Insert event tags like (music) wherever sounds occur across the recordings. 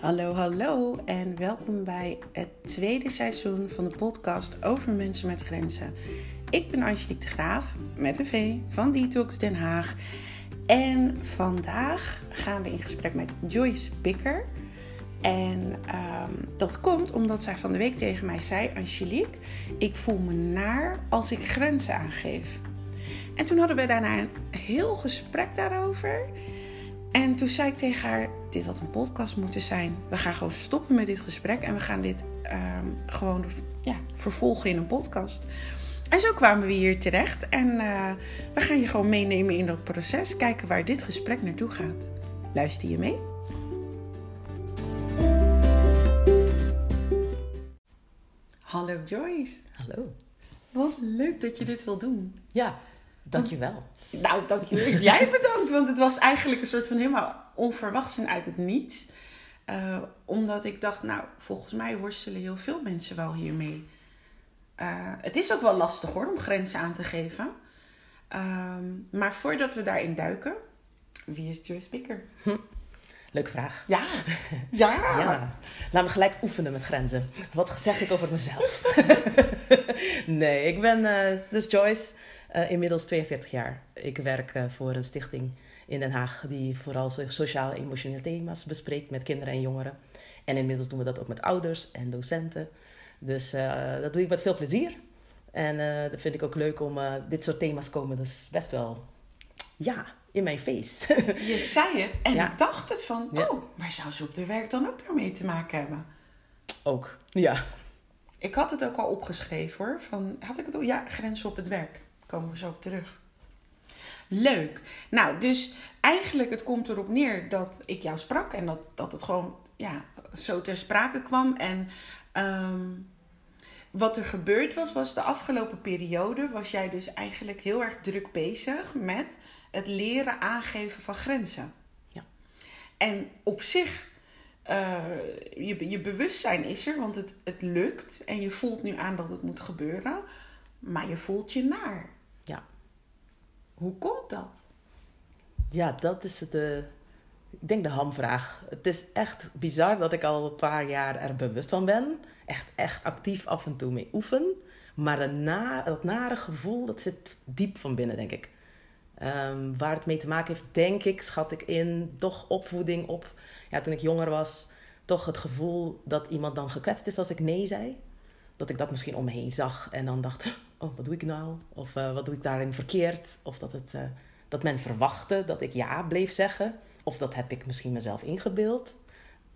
Hallo, hallo en welkom bij het tweede seizoen van de podcast over mensen met grenzen. Ik ben Angelique de Graaf met een V van Detox Den Haag. En vandaag gaan we in gesprek met Joyce Bikker. En ehm, dat komt omdat zij van de week tegen mij zei: Angelique, ik voel me naar als ik grenzen aangeef. En toen hadden we daarna een heel gesprek daarover. En toen zei ik tegen haar: Dit had een podcast moeten zijn. We gaan gewoon stoppen met dit gesprek en we gaan dit ehm, gewoon ja, vervolgen in een podcast. En zo kwamen we hier terecht. En uh, we gaan je gewoon meenemen in dat proces. Kijken waar dit gesprek naartoe gaat. Luister je mee? Hallo Joyce. Hallo. Wat leuk dat je dit wil doen. Ja, dankjewel. Nou, dankjewel. (laughs) Jij bedankt, want het was eigenlijk een soort van helemaal onverwachts en uit het niets. Uh, omdat ik dacht, nou, volgens mij worstelen heel veel mensen wel hiermee. Uh, het is ook wel lastig hoor, om grenzen aan te geven. Um, maar voordat we daarin duiken, wie is Joyce Bikker? Hm. Leuke vraag. Ja. ja. (laughs) ja. Laat me gelijk oefenen met grenzen. Wat zeg ik over mezelf? (laughs) nee, ik ben uh, dus Joyce, uh, inmiddels 42 jaar. Ik werk uh, voor een stichting in Den Haag die vooral sociale en emotionele thema's bespreekt met kinderen en jongeren. En inmiddels doen we dat ook met ouders en docenten. Dus dat doe ik met veel plezier. En dat vind ik ook leuk om dit soort thema's komen. Dus best wel, ja, in mijn face. (laughs) Je zei het en ja. ik dacht het van, ja. oh, maar zou ze op de werk dan ook daarmee te maken hebben? Ook, ja. Ik had het ook al opgeschreven hoor. Van, had ik het al? Ja, grenzen op het werk. Komen we zo op terug. Leuk. Nou, dus eigenlijk het komt erop neer dat ik jou sprak en dat, dat het gewoon ja, zo ter sprake kwam. En um, wat er gebeurd was, was de afgelopen periode was jij dus eigenlijk heel erg druk bezig met het leren aangeven van grenzen. Ja. En op zich, uh, je, je bewustzijn is er, want het, het lukt en je voelt nu aan dat het moet gebeuren, maar je voelt je naar. Hoe komt dat? Ja, dat is de, ik denk de hamvraag. Het is echt bizar dat ik al een paar jaar er bewust van ben. Echt, echt actief af en toe mee oefen. Maar dat, dat nare gevoel, dat zit diep van binnen, denk ik. Um, waar het mee te maken heeft, denk ik, schat ik in, toch opvoeding op. Ja, toen ik jonger was, toch het gevoel dat iemand dan gekwetst is als ik nee zei. Dat ik dat misschien om me heen zag en dan dacht, oh, wat doe ik nou? Of uh, wat doe ik daarin verkeerd? Of dat, het, uh, dat men verwachtte dat ik ja bleef zeggen. Of dat heb ik misschien mezelf ingebeeld.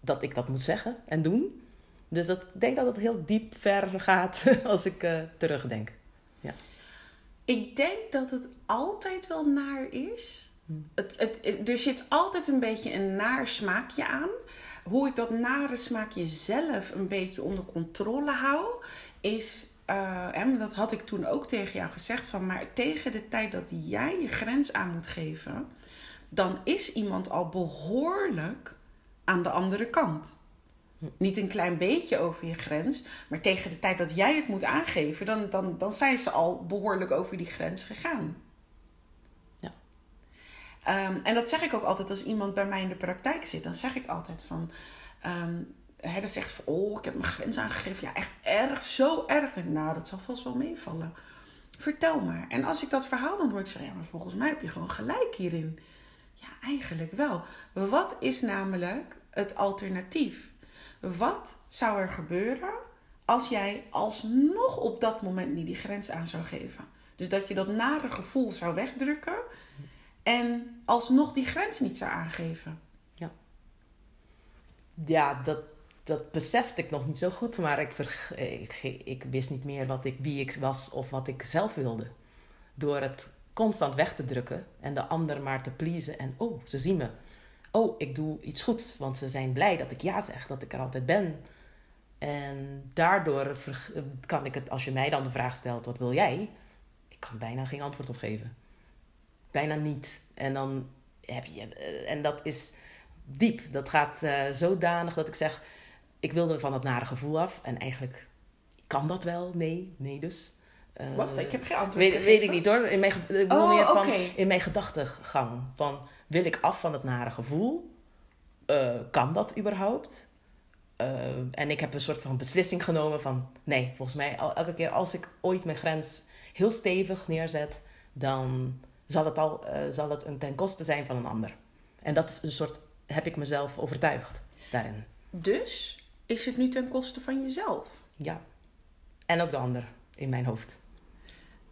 Dat ik dat moet zeggen en doen. Dus dat, ik denk dat het heel diep ver gaat (laughs) als ik uh, terugdenk. Ja. Ik denk dat het altijd wel naar is. Het, het, er zit altijd een beetje een naar smaakje aan. Hoe ik dat nare smaakje zelf een beetje onder controle hou, is. Uh, en dat had ik toen ook tegen jou gezegd: van maar tegen de tijd dat jij je grens aan moet geven, dan is iemand al behoorlijk aan de andere kant. Niet een klein beetje over je grens, maar tegen de tijd dat jij het moet aangeven, dan, dan, dan zijn ze al behoorlijk over die grens gegaan. Ja. Um, en dat zeg ik ook altijd als iemand bij mij in de praktijk zit. Dan zeg ik altijd van. Um, dan zegt oh, ik heb mijn grens aangegeven. Ja, echt erg, zo erg. nou, dat zal vast wel meevallen. Vertel maar. En als ik dat verhaal dan hoor, ik zeg, ja, maar volgens mij heb je gewoon gelijk hierin. Ja, eigenlijk wel. Wat is namelijk het alternatief? Wat zou er gebeuren als jij alsnog op dat moment niet die grens aan zou geven? Dus dat je dat nare gevoel zou wegdrukken en alsnog die grens niet zou aangeven. Ja, ja dat, dat besefte ik nog niet zo goed, maar ik, ik, ik wist niet meer wat ik, wie ik was of wat ik zelf wilde. Door het constant weg te drukken en de ander maar te pleasen en oh, ze zien me oh, ik doe iets goeds. Want ze zijn blij dat ik ja zeg, dat ik er altijd ben. En daardoor kan ik het, als je mij dan de vraag stelt, wat wil jij? Ik kan bijna geen antwoord op geven. Bijna niet. En dan heb je, eh, en dat is diep. Dat gaat uh, zodanig dat ik zeg, ik wilde van het nare gevoel af. En eigenlijk kan dat wel? Nee, nee dus. Uh, Wacht, ik heb geen antwoord. Weet, weet ik niet hoor. In mijn, oh, meer van, okay. in mijn gedachtegang. Van wil ik af van het nare gevoel? Uh, kan dat überhaupt? eh, en ik heb een soort van beslissing genomen van... Nee, volgens mij al, elke keer als ik ooit mijn grens heel stevig neerzet... dan zal het, al, eh, zal het een ten koste zijn van een ander. En dat is een soort... heb ik mezelf overtuigd daarin. Dus is het nu ten koste van jezelf? Ja. En ook de ander in mijn hoofd.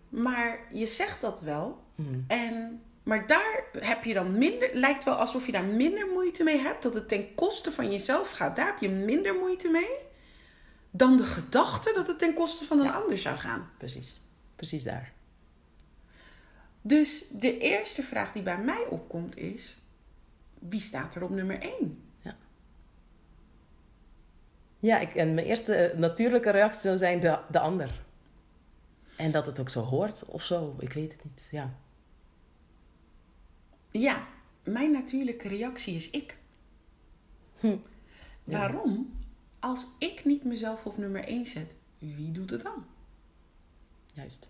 Maar je zegt dat wel. Mhm. En, maar daar heb je dan minder... Lijkt wel alsof je daar minder moeite mee hebt. Dat het ten koste van jezelf gaat. Daar heb je minder moeite mee. Dan de gedachte dat het ten koste van een Ja. ander zou gaan. Precies. Precies daar. Dus de eerste vraag die bij mij opkomt is... Wie staat er op nummer 1? Ja, ik, en mijn eerste eh, natuurlijke reactie zou zijn de, de ander. En dat het ook zo hoort of zo. Ik weet het niet. Ja. Ja, mijn natuurlijke reactie is ik. Hm. Ja. Waarom? Als ik niet mezelf op nummer 1 zet, wie doet het dan? Juist.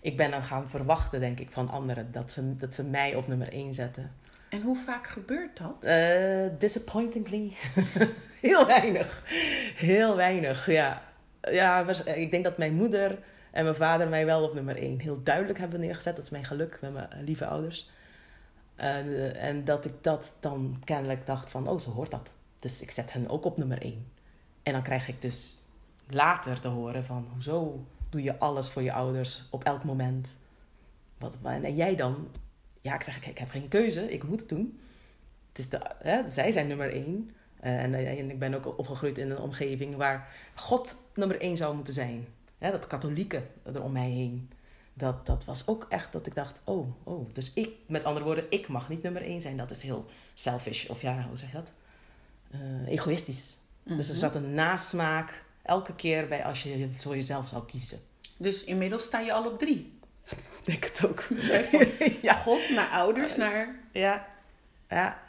Ik ben dan gaan verwachten, denk ik, van anderen dat ze, dat ze mij op nummer 1 zetten. En hoe vaak gebeurt dat? Eh, disappointingly. (laughs) Heel weinig. Heel weinig, ja. Ja, was- ik denk dat mijn moeder en mijn vader mij wel op nummer 1 heel duidelijk hebben neergezet. Dat is mijn geluk met mijn eh, lieve ouders. En, eh, en dat ik dat dan kennelijk dacht van, oh, zo hoort dat. Dus ik zet hen ook op nummer 1. En dan krijg ik dus later te horen van, hoezo doe je alles voor je ouders op elk moment? Wat, en jij dan? Ja, ik zeg, ik, ik heb geen keuze, ik moet het doen. Het is de, hè, zij zijn nummer één. Eh, en, en ik ben ook opgegroeid in een omgeving waar God nummer één zou moeten zijn. Hè, dat katholieke er om mij heen. Dat, dat was ook echt dat ik dacht, oh, oh, dus ik, met andere woorden, ik mag niet nummer één zijn. Dat is heel selfish, of ja, hoe zeg je dat? Eh, egoïstisch. Dus er Mhm. zat een nasmaak elke keer bij als je voor jezelf zou kiezen. Dus inmiddels sta je al op 3. Ik (laughs) denk het ook. Dus (laughs) ja. God naar ouders, naar... Ja. Ja.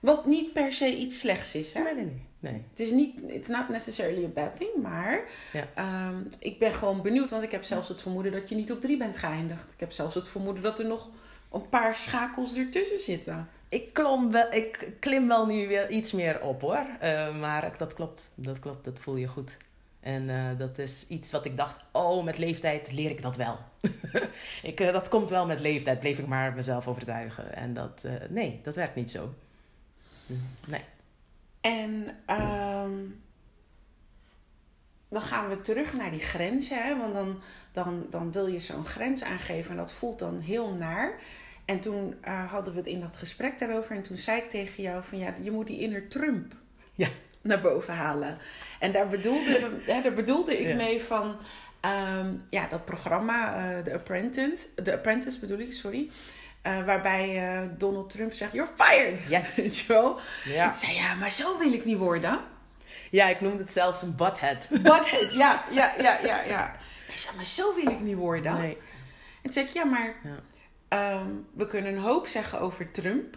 Wat niet per se iets slechts is, hè? Nee, nee, nee. nee. Het is niet, it's not necessarily a bad thing, maar Ja. ehm, ik ben gewoon benieuwd, want ik heb zelfs het vermoeden dat je niet op 3 bent geëindigd. Ik heb zelfs het vermoeden dat er nog een paar schakels ertussen zitten. Ik, klom wel, ik klim wel nu weer iets meer op hoor. Eh, maar dat klopt. Dat klopt. Dat voel je goed. En eh, dat is iets wat ik dacht, oh, met leeftijd leer ik dat wel. (laughs) ik, eh, dat komt wel met leeftijd, bleef ik maar mezelf overtuigen. En dat, eh, nee, dat werkt niet zo. Nee. En ehm, dan gaan we terug naar die grenzen, hè? want dan, dan, dan wil je zo'n grens aangeven en dat voelt dan heel naar. En toen hadden we het in dat gesprek daarover en toen zei ik tegen jou van ja, je moet die inner Trump Ja. Naar boven halen. En daar bedoelde, (laughs) hè, daar bedoelde ik Ja. mee van ehm, ja, dat programma, eh The Apprentice, The Apprentice bedoel ik, sorry. eh, waarbij eh, Donald Trump zegt, you're fired. (laughs) Yes. Weet je wel? Ja. Ik zei, ja, maar zo wil ik niet worden. ja, ik noemde het zelfs een butthead. (laughs) Butthead, ja, ja, ja, ja, ja. Ik zei, maar zo wil ik niet worden. Nee. En toen zei ik, ja, maar Ja. ehm, we kunnen een hoop zeggen over Trump.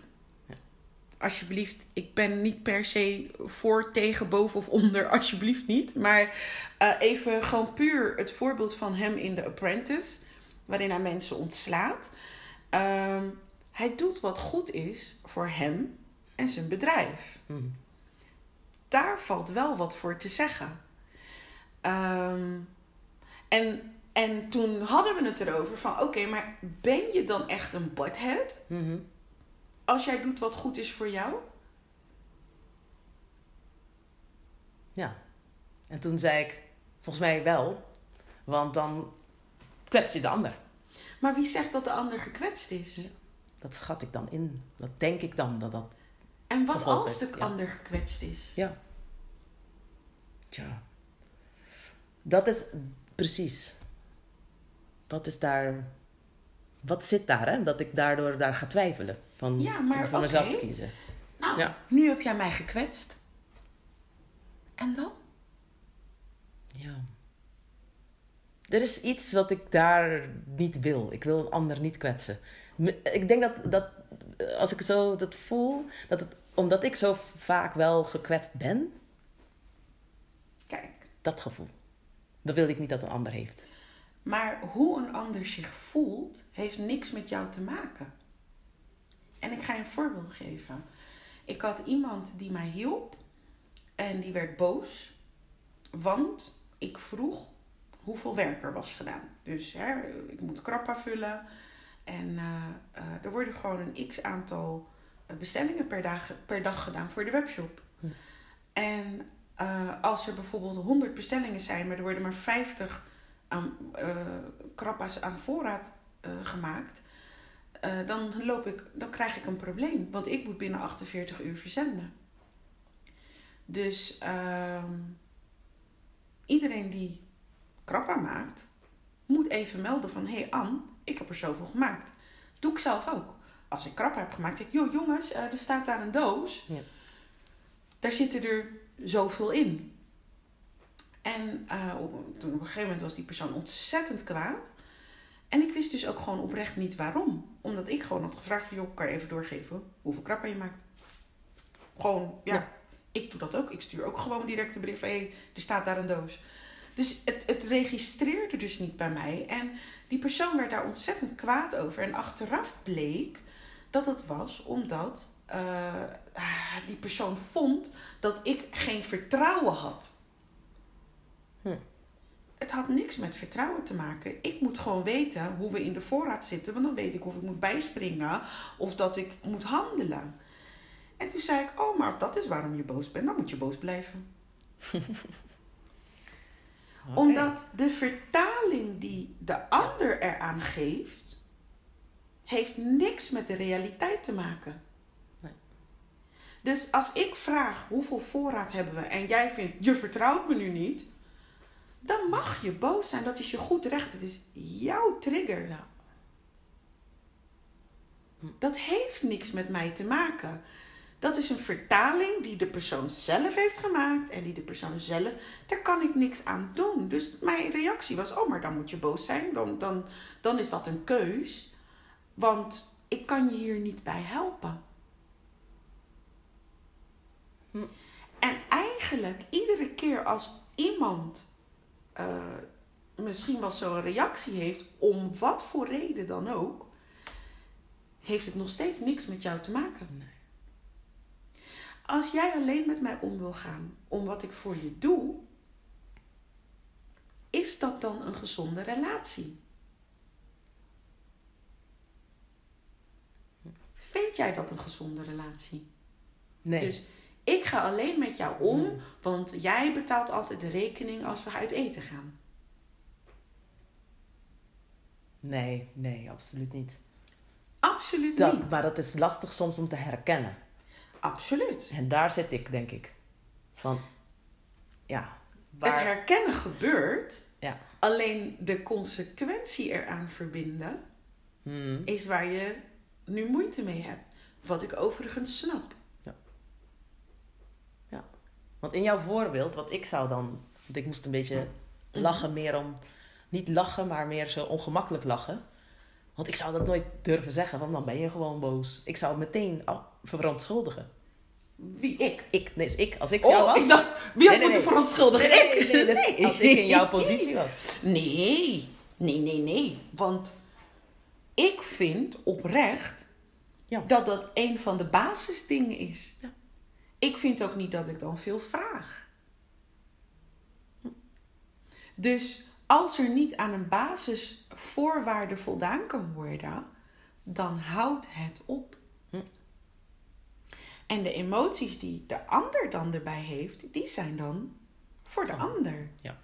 Alsjeblieft, ik ben niet per se voor, tegen, boven of onder, (laughs) alsjeblieft niet. Maar eh, even gewoon puur het voorbeeld van hem in The Apprentice, waarin hij mensen ontslaat. Ehm, hij doet wat goed is voor hem en zijn bedrijf. Mhm. daar valt wel wat voor te zeggen. Ehm, en, en toen hadden we het erover van... Oké, maar ben je dan echt een butthead? Mhm. Als jij doet wat goed is voor jou? Ja. En toen zei ik, volgens mij wel. Want dan kwets je de ander. Maar wie zegt dat de ander gekwetst is? Ja. Dat schat ik dan in. Dat denk ik dan dat dat. En wat als de ja. ander gekwetst is? Ja. Tja. Dat is precies. Wat is daar. Wat zit daar, hè? Dat ik daardoor daar ga twijfelen. Van, Ja, maar mezelf te kiezen. Nou, Ja. nu heb jij mij gekwetst. En dan? Ja. Er is iets wat ik daar niet wil. Ik wil een ander niet kwetsen. Ik denk dat, dat als ik zo dat voel, dat het, omdat ik zo vaak wel gekwetst ben, Kijk. dat gevoel. Dat wil ik niet dat een ander heeft. Maar hoe een ander zich voelt, heeft niks met jou te maken. En ik ga je een voorbeeld geven. Ik had iemand die mij hielp. En die werd boos, want ik vroeg hoeveel werk er was gedaan. Dus hè, ik moet krappa vullen. En eh, eh, er worden gewoon een x aantal eh, bestellingen per dag, per dag gedaan voor de webshop. Hm. En als er bijvoorbeeld 100 bestellingen zijn, maar er worden maar 50 aan, krappa's aan voorraad gemaakt, eh, dan, loop ik, dan krijg ik een probleem. Want ik moet binnen 48 uur verzenden. Dus ehm, iedereen die krappa maakt, moet even melden van... Hé hey Anne, ik heb er zoveel gemaakt. Doe ik zelf ook. Als ik krappa heb gemaakt, zeg ik... Joh jongens, eh, er staat daar een doos. Ja. Daar zitten er zoveel in. En op, toen op een gegeven moment was die persoon ontzettend kwaad. En ik wist dus ook gewoon oprecht niet waarom. Omdat ik gewoon had gevraagd van... Joh, kan je even doorgeven hoeveel krappa je maakt? Gewoon, ja. Ja. Ik doe dat ook. Ik stuur ook gewoon direct een bericht van... Hé, hey, er staat daar een doos. Dus het, het registreerde dus niet bij mij. En die persoon werd daar ontzettend kwaad over. En achteraf bleek dat het was omdat eh, ah, die persoon vond dat ik geen vertrouwen had. Hm. Het had niks met vertrouwen te maken. Ik moet gewoon weten hoe we in de voorraad zitten. Want dan weet ik of ik moet bijspringen of dat ik moet handelen. En toen zei ik, oh, maar als dat is waarom je boos bent, dan moet je boos blijven. (laughs) Omdat de vertaling die de ander eraan geeft, heeft niks met de realiteit te maken. Nee. Dus als ik vraag hoeveel voorraad hebben we en jij vindt je vertrouwt me nu niet, dan mag je boos zijn. Dat is je goed recht. Het is jouw trigger. Ja. Dat heeft niks met mij te maken. Dat is een vertaling die de persoon zelf heeft gemaakt en die de persoon zelf. Daar kan ik niks aan doen. Dus mijn reactie was: oh, maar dan moet je boos zijn. Dan, dan, dan is dat een keus. Want ik kan je hier niet bij helpen. Hm. En eigenlijk iedere keer als iemand eh, misschien wel zo'n reactie heeft, om wat voor reden dan ook, heeft het nog steeds niks met jou te maken. Nee. Als jij alleen met mij om wil gaan om wat ik voor je doe, is dat dan een gezonde relatie? Vind jij dat een gezonde relatie? Nee. Dus ik ga alleen met jou om, Hmm. want jij betaalt altijd de rekening als we uit eten gaan. nee, nee, absoluut niet. Absoluut Dat, niet. maar dat is lastig soms om te herkennen. Absoluut. En daar zit ik, denk ik. Van, ja. Waar, Het herkennen gebeurt, Ja. alleen de consequentie eraan verbinden Hmm. is waar je nu moeite mee hebt. Wat ik overigens snap. Want in jouw voorbeeld, wat ik zou dan... Want ik moest een beetje lachen meer om... Niet lachen, maar meer zo ongemakkelijk lachen. Want ik zou dat nooit durven zeggen, want dan ben je gewoon boos. Ik zou meteen af- verontschuldigen. Wie ik? Ik, nee, dus ik, als ik jou Oh, was... ik dacht, wie had Nee, moeten nee. verontschuldigen? Nee, ik? nee, nee, dus als ik in jouw (laughs) positie was. Nee, nee, nee, nee. Want ik vind oprecht Ja. dat dat een van de basisdingen is. Ja. Ik vind ook niet dat ik dan veel vraag. Dus als er niet aan een basisvoorwaarde voldaan kan worden, dan houdt het op. Hm. En de emoties die de ander dan erbij heeft, die zijn dan voor de ander. Ja.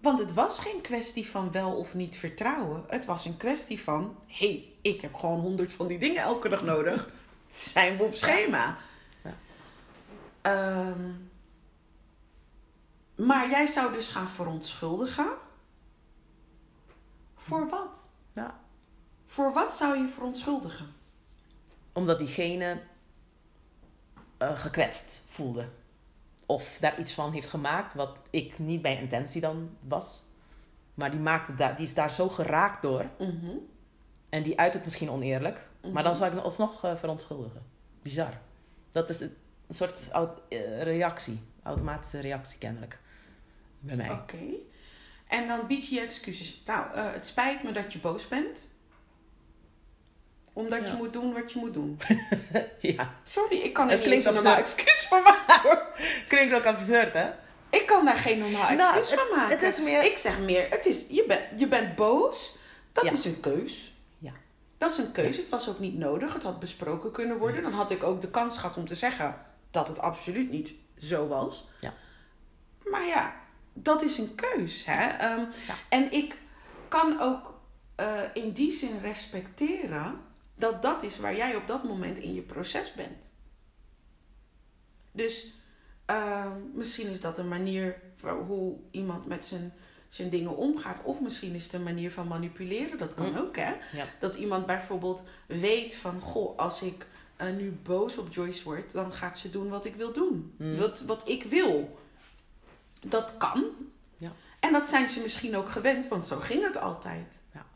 Want het was geen kwestie van wel of niet vertrouwen. Het was een kwestie van: hé, hey, ik heb gewoon honderd van die dingen elke dag nodig. Zijn we op schema? Ehm, maar jij zou dus gaan verontschuldigen. Voor wat? Ja. Voor wat zou je verontschuldigen? Omdat diegene eh, gekwetst voelde. Of daar iets van heeft gemaakt wat ik niet bij intentie dan was. Maar die, maakte daar, die is daar zo geraakt door. Mhm. En die uit het misschien oneerlijk. Maar dan Mhm. zou ik hem alsnog eh, verontschuldigen. Bizar. Dat is een een soort eh, reactie. Automatische reactie kennelijk. Bij mij. Oké. En dan bied je je excuses. Nou, eh, het spijt me dat je boos bent. Omdat Ja. je moet doen wat je moet doen. (laughs) ja, Sorry, ik kan er Het niet eens een normaal excuus van maken. (laughs) klinkt ook absurd, hè? Ik kan daar geen normaal Nou, excuus het- van maken. het is meer- Ik zeg meer, het is, je, bent je bent boos. Dat Ja. is een keus. Ja. Dat is een keuze. Het was ook niet nodig. Het had besproken kunnen worden. Dan had ik ook de kans gehad om te zeggen dat het absoluut niet zo was. Ja. Maar ja, dat is een keus. Hè? Ehm, Ja. En ik kan ook eh, in die zin respecteren dat dat is waar jij op dat moment in je proces bent. Dus ehm, misschien is dat een manier voor hoe iemand met zijn, zijn dingen omgaat. Of misschien is het een manier van manipuleren. Dat kan Hm. ook, hè? Ja. Dat iemand bijvoorbeeld weet van... Goh, als ik eh, nu boos op Joyce word... dan gaat ze doen wat ik wil doen. Hm. Wat, wat ik wil. Dat kan. Ja. En dat zijn ze misschien ook gewend, want zo ging het altijd. Ja.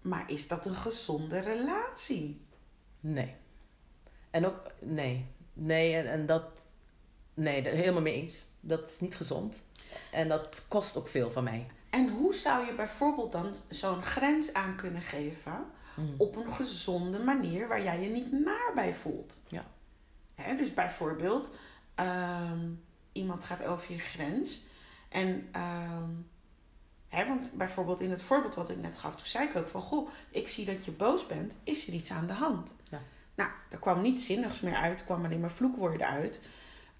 Maar is dat een gezonde relatie? Nee. En ook, nee. Nee, en, en dat, nee, helemaal mee eens. Dat is niet gezond. En dat kost ook veel van mij. En hoe zou je bijvoorbeeld dan zo'n grens aan kunnen geven Mm. op een gezonde manier waar jij je niet naar bij voelt? Ja. Hè, dus bijvoorbeeld, ehm, iemand gaat over je grens en hè, want bijvoorbeeld in het voorbeeld wat ik net gaf, toen zei ik ook van goh, ik zie dat je boos bent, is er iets aan de hand? Ja. Nou, er kwam niets zinnigs meer uit, er kwam alleen maar vloekwoorden uit.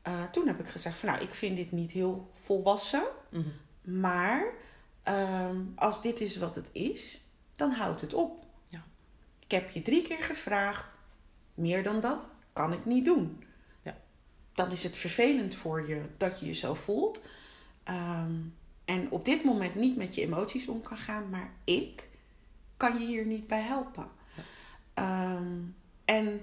Eh, toen heb ik gezegd van nou, ik vind dit niet heel volwassen. Mhm. Maar ehm, als dit is wat het is, dan houdt het op. Ik heb je drie keer gevraagd. Meer dan dat kan ik niet doen. Ja. Dan is het vervelend voor je dat je je zo voelt. Ehm, en op dit moment niet met je emoties om kan gaan. Maar ik kan je hier niet bij helpen. Ja. Ehm, en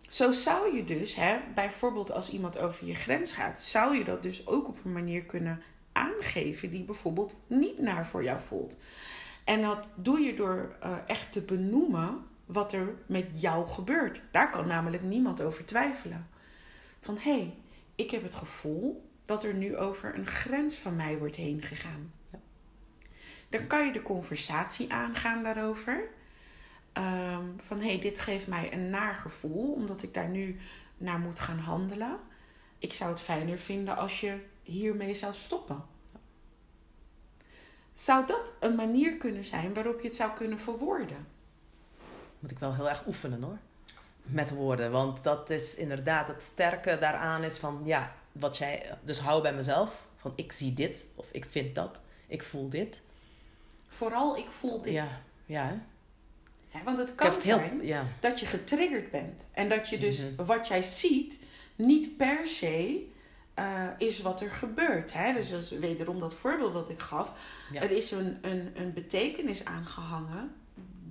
zo zou je dus, hè, bijvoorbeeld als iemand over je grens gaat, zou je dat dus ook op een manier kunnen aangeven die bijvoorbeeld niet naar voor jou voelt. En dat doe je door eh, echt te benoemen wat er met jou gebeurt. Daar kan namelijk niemand over twijfelen. Van hé, hey, ik heb het gevoel dat er nu over een grens van mij wordt heen gegaan. Ja. Dan kan je de conversatie aangaan daarover. Ehm, van hé, hey, dit geeft mij een naar gevoel, omdat ik daar nu naar moet gaan handelen. Ik zou het fijner vinden als je hiermee zou stoppen. Zou dat een manier kunnen zijn waarop je het zou kunnen verwoorden? Moet ik wel heel erg oefenen hoor. Met woorden. Want dat is inderdaad het sterke daaraan is van ja, wat jij. Dus hou bij mezelf. Van ik zie dit of ik vind dat. Ik voel dit. Vooral, ik voel dit. Ja, ja. hè. Want het kan heb het heel. zijn Ja. dat je getriggerd bent. En dat je dus Mhm. wat jij ziet niet per se eh, is wat er gebeurt. Hè? Dus dat is wederom dat voorbeeld wat ik gaf. Ja. Er is een, een, een betekenis aangehangen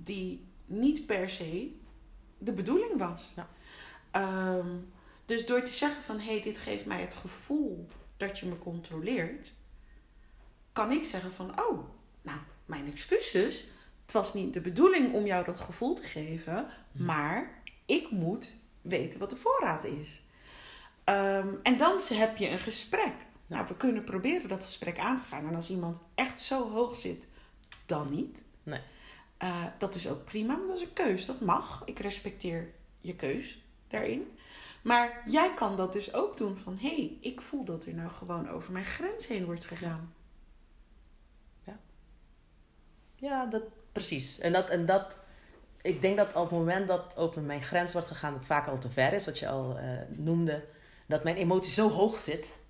die niet per se de bedoeling was. Ja. Ehm, dus door te zeggen van hé, hey, dit geeft mij het gevoel dat je me controleert, kan ik zeggen van oh, nou, mijn excuses. Het was niet de bedoeling om jou dat gevoel te geven, Hm. maar ik moet weten wat de voorraad is. Ehm, en dan heb je een gesprek. Nou, we kunnen proberen dat gesprek aan te gaan. En als iemand echt zo hoog zit, dan niet. Nee. Eh, dat is ook prima, dat is een keus. Dat mag. Ik respecteer je keus daarin. Maar jij kan dat dus ook doen van... hé, hey, ik voel dat er nou gewoon over mijn grens heen wordt gegaan. Ja, dat, precies. En dat, en dat, ik denk dat op het moment dat over mijn grens wordt gegaan, het vaak al te ver is, wat je al eh, noemde, dat mijn emotie zo hoog zit,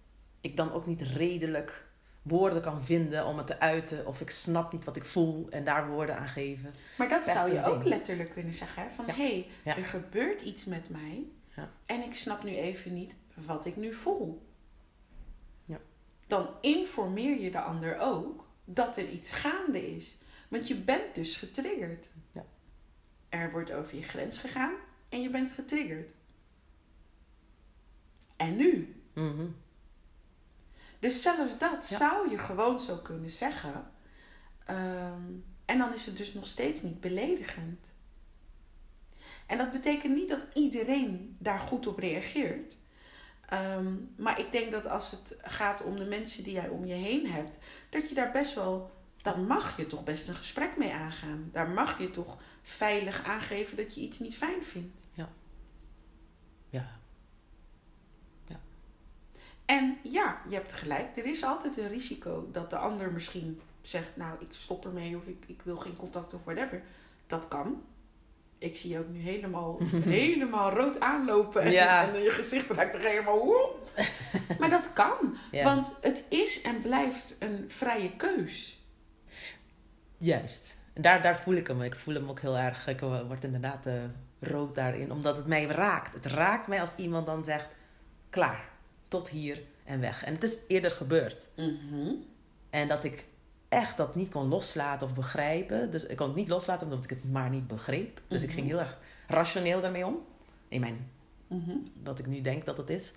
ik dan ook niet redelijk woorden kan vinden om het te uiten, of ik snap niet wat ik voel en daar woorden aan geven. Maar dat zou je ook ding. letterlijk kunnen zeggen. Hè? Van, Ja. hey, Ja. er gebeurt iets met mij... Ja. en ik snap nu even niet wat ik nu voel. Ja. Dan informeer je de ander ook dat er iets gaande is. Want je bent dus getriggerd. Ja. Er wordt over je grens gegaan en je bent getriggerd. En nu? Mhm. Dus zelfs dat Ja. zou je gewoon zo kunnen zeggen. Ehm, en dan is het dus nog steeds niet beledigend. En dat betekent niet dat iedereen daar goed op reageert. Ehm, maar ik denk dat als het gaat om de mensen die jij om je heen hebt, dat je daar best wel, dan mag je toch best een gesprek mee aangaan. Daar mag je toch veilig aangeven dat je iets niet fijn vindt. Ja. En ja, je hebt gelijk. Er is altijd een risico dat de ander misschien zegt, nou, ik stop ermee of ik, ik wil geen contact of whatever. Dat kan. Ik zie je ook nu helemaal, (laughs) helemaal rood aanlopen en, Ja. en je gezicht raakt er helemaal. (laughs) Maar dat kan. Ja. Want het is en blijft een vrije keus. Juist. Daar, daar voel ik hem. Ik voel hem ook heel erg. Ik word inderdaad eh, rood daarin. Omdat het mij raakt. Het raakt mij als iemand dan zegt... Klaar. Tot hier en weg. En het is eerder gebeurd. Mhm. En dat ik echt dat niet kon loslaten of begrijpen. Dus ik kon het niet loslaten omdat ik het maar niet begreep. Dus ik ging heel erg rationeel daarmee om. In mijn, Mhm. wat ik nu denk dat het is.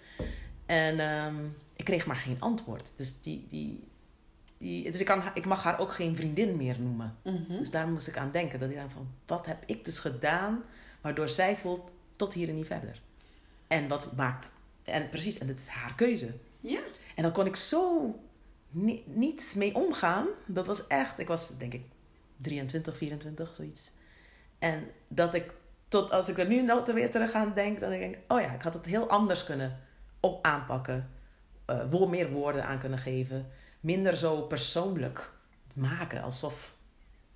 En ehm, ik kreeg maar geen antwoord. Dus, die, die, die, dus ik, kan, ik mag haar ook geen vriendin meer noemen. Mhm. Dus daar moest ik aan denken. Dat ik dacht van, wat heb ik dus gedaan... waardoor zij voelt tot hier en niet verder. En wat maakt... En precies, en het is haar keuze. Ja. En dan kon ik zo ni- niet mee omgaan. Dat was echt... Ik was denk ik 23, 24, zoiets. En dat ik... Tot als ik er nu nou weer terug aan denk... dan denk ik... Oh ja, ik had het heel anders kunnen op aanpakken. wo- meer woorden aan kunnen geven. Minder zo persoonlijk maken. Alsof...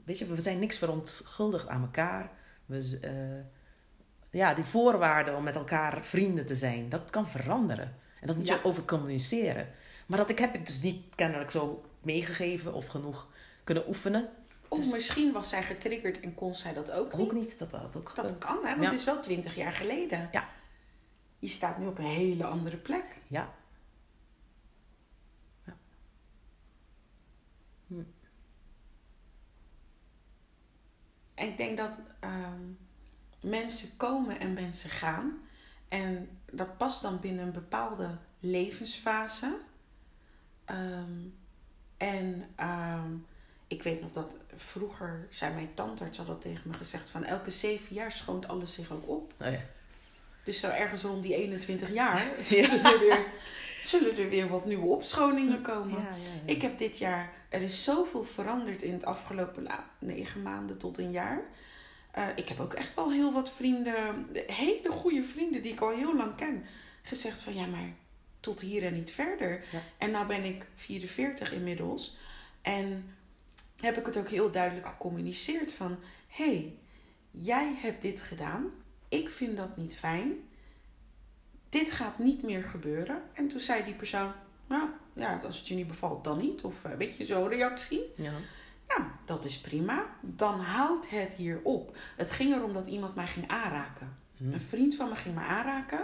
Weet je, we zijn niks verontschuldigd aan elkaar. We, eh, ja, die voorwaarden om met elkaar vrienden te zijn, dat kan veranderen. En dat moet Ja. je over communiceren. Maar dat ik heb ik dus niet kennelijk zo meegegeven of genoeg kunnen oefenen. Of Dus- misschien was zij getriggerd en kon zij dat ook, Ook niet. niet, dat had ook Dat kan, hè? Want Ja. het is wel twintig jaar geleden. Ja. Je staat nu op een hele andere plek. Ja. ja. Hm. En ik denk dat ehm, mensen komen en mensen gaan. En dat past dan binnen een bepaalde levensfase. Ehm, en ehm, ik weet nog dat vroeger zei mijn tandarts had dat tegen me gezegd van elke zeven jaar schoont alles zich ook op. Oh ja. Dus zo ergens rond die 21 jaar (laughs) zullen, er, weer, zullen er weer wat nieuwe opschoningen komen. Ja. Ik heb dit jaar, er is zoveel veranderd in het afgelopen negen maanden tot een jaar. Eh, ik heb ook echt wel heel wat vrienden, hele goede vrienden die ik al heel lang ken, gezegd van ja, maar tot hier en niet verder. Ja. En nou ben ik 44 inmiddels. En heb ik het ook heel duidelijk gecommuniceerd van hé, hey, jij hebt dit gedaan. Ik vind dat niet fijn. Dit gaat niet meer gebeuren. En toen zei die persoon, nou ja, als het je niet bevalt, dan niet. Of eh, weet je, zo'n reactie. Ja. Nou, dat is prima. Dan houdt het hier op. Het ging erom dat iemand mij ging aanraken. Hm. Een vriend van me ging me aanraken.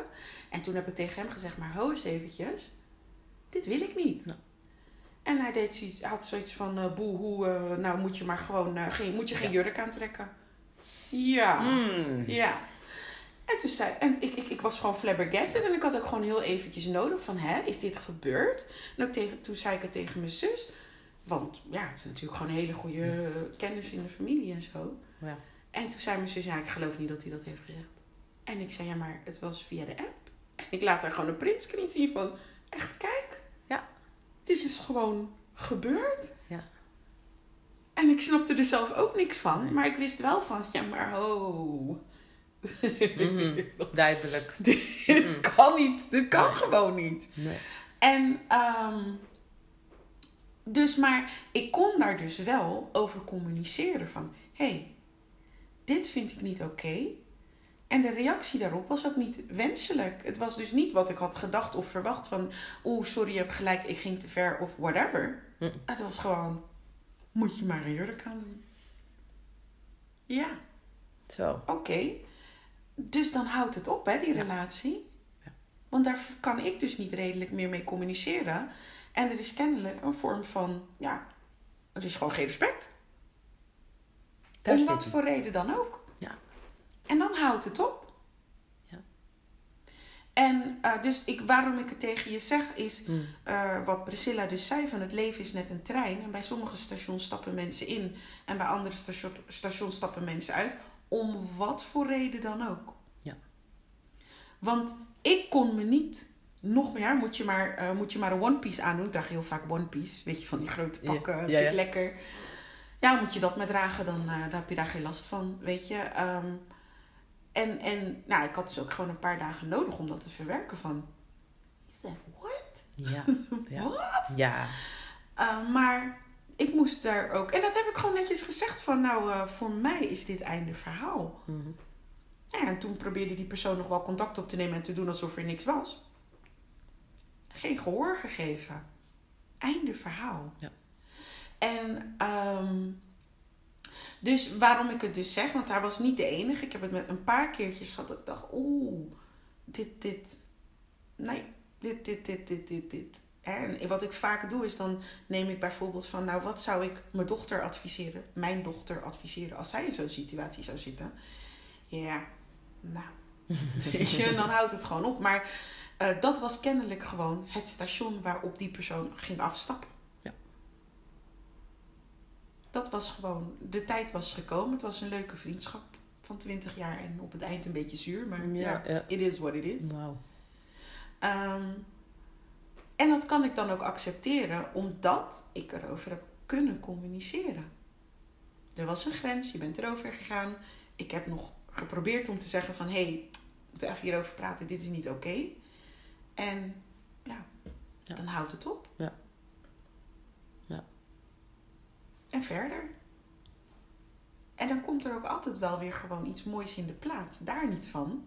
En toen heb ik tegen hem gezegd, maar ho eens eventjes. Dit wil ik niet. Ja. En hij deed zoiets, had zoiets van, eh boe, hoe, eh, nou moet je maar gewoon, eh, geen, moet je geen Ja. jurk aantrekken. Ja. Mm. Ja. En toen zei, en ik, ik, ik was gewoon flabbergasted en ik had ook gewoon heel eventjes nodig van, hè, is dit gebeurd? En ook tegen, toen zei ik het tegen mijn zus, want ja, het is natuurlijk gewoon een hele goede kennis in de familie en zo. Ja. En toen zei mijn zus, ja, ik geloof niet dat hij dat heeft gezegd. En ik zei, ja, maar het was via de app. En ik laat haar gewoon een printscreen zien van, echt, kijk. Ja. Dit is gewoon gebeurd. Ja. En ik snapte er zelf ook niks van. Nee. Maar ik wist wel van, ja, maar ho. Mhm. (laughs) Duidelijk. dit kan niet. Dit kan gewoon niet. Nee. En, ehm, dus, maar ik kon daar dus wel over communiceren van, hé, hey, dit vind ik niet oké. En de reactie daarop was ook niet wenselijk. Het was dus niet wat ik had gedacht of verwacht van, oeh, sorry, je hebt gelijk, ik ging te ver of whatever. Hm. Het was gewoon, moet je maar een jurk aan doen. Ja, Zo. oké. Dus dan houdt het op, hè, die Ja. relatie. Ja. Want daar kan ik dus niet redelijk meer mee communiceren. En er is kennelijk een vorm van, ja, er is gewoon geen respect. Daar Om wat voor reden dan ook. Ja. En dan houdt het op. Ja. En uh, dus ik, waarom ik het tegen je zeg is, Mm. uh, wat Priscilla dus zei, van het leven is net een trein. En bij sommige stations stappen mensen in en bij andere station, stations stappen mensen uit. Om wat voor reden dan ook. Ja. Want ik kon me niet, nog meer, moet je maar, uh, moet je maar een one piece aandoen. Ik draag heel vaak one piece, weet je, van die grote pakken, ja, vind ja. ik lekker. ja, moet je dat maar dragen, dan, uh, dan heb je daar geen last van, weet je. Ehm, en en nou, ik had dus ook gewoon een paar dagen nodig om dat te verwerken van... Is that what? Ja. What? (laughs) Ja. Uh, maar ik moest daar ook... En dat heb ik gewoon netjes gezegd van... Nou, uh, voor mij is dit einde verhaal. Mhm. Ja, en toen probeerde die persoon nog wel contact op te nemen en te doen alsof er niks was. Geen gehoor gegeven. Einde verhaal. Ja. En ehm, dus waarom ik het dus zeg, want hij was niet de enige. Ik heb het met een paar keertjes gehad dat ik dacht, oeh, dit, dit, nee, dit, dit, dit, dit, dit, dit. En wat ik vaak doe is dan neem ik bijvoorbeeld van, nou wat zou ik mijn dochter adviseren, mijn dochter adviseren als zij in zo'n situatie zou zitten. Ja, nou, (laughs) weet je, dan houdt het gewoon op. Maar uh, dat was kennelijk gewoon het station waarop die persoon ging afstappen. Ja. Dat was gewoon, de tijd was gekomen. Het was een leuke vriendschap van 20 jaar en op het eind een beetje zuur, maar ja, Ja, ja. it is what it is. Wauw. Ehm, en dat kan ik dan ook accepteren, omdat ik erover heb kunnen communiceren. Er was een grens, je bent erover gegaan. Ik heb nog geprobeerd om te zeggen van... hé, hey, we moeten even hierover praten, dit is niet oké. En ja, Ja. dan houdt het op. Ja. Ja. En verder. En dan komt er ook altijd wel weer gewoon iets moois in de plaats. Daar niet van.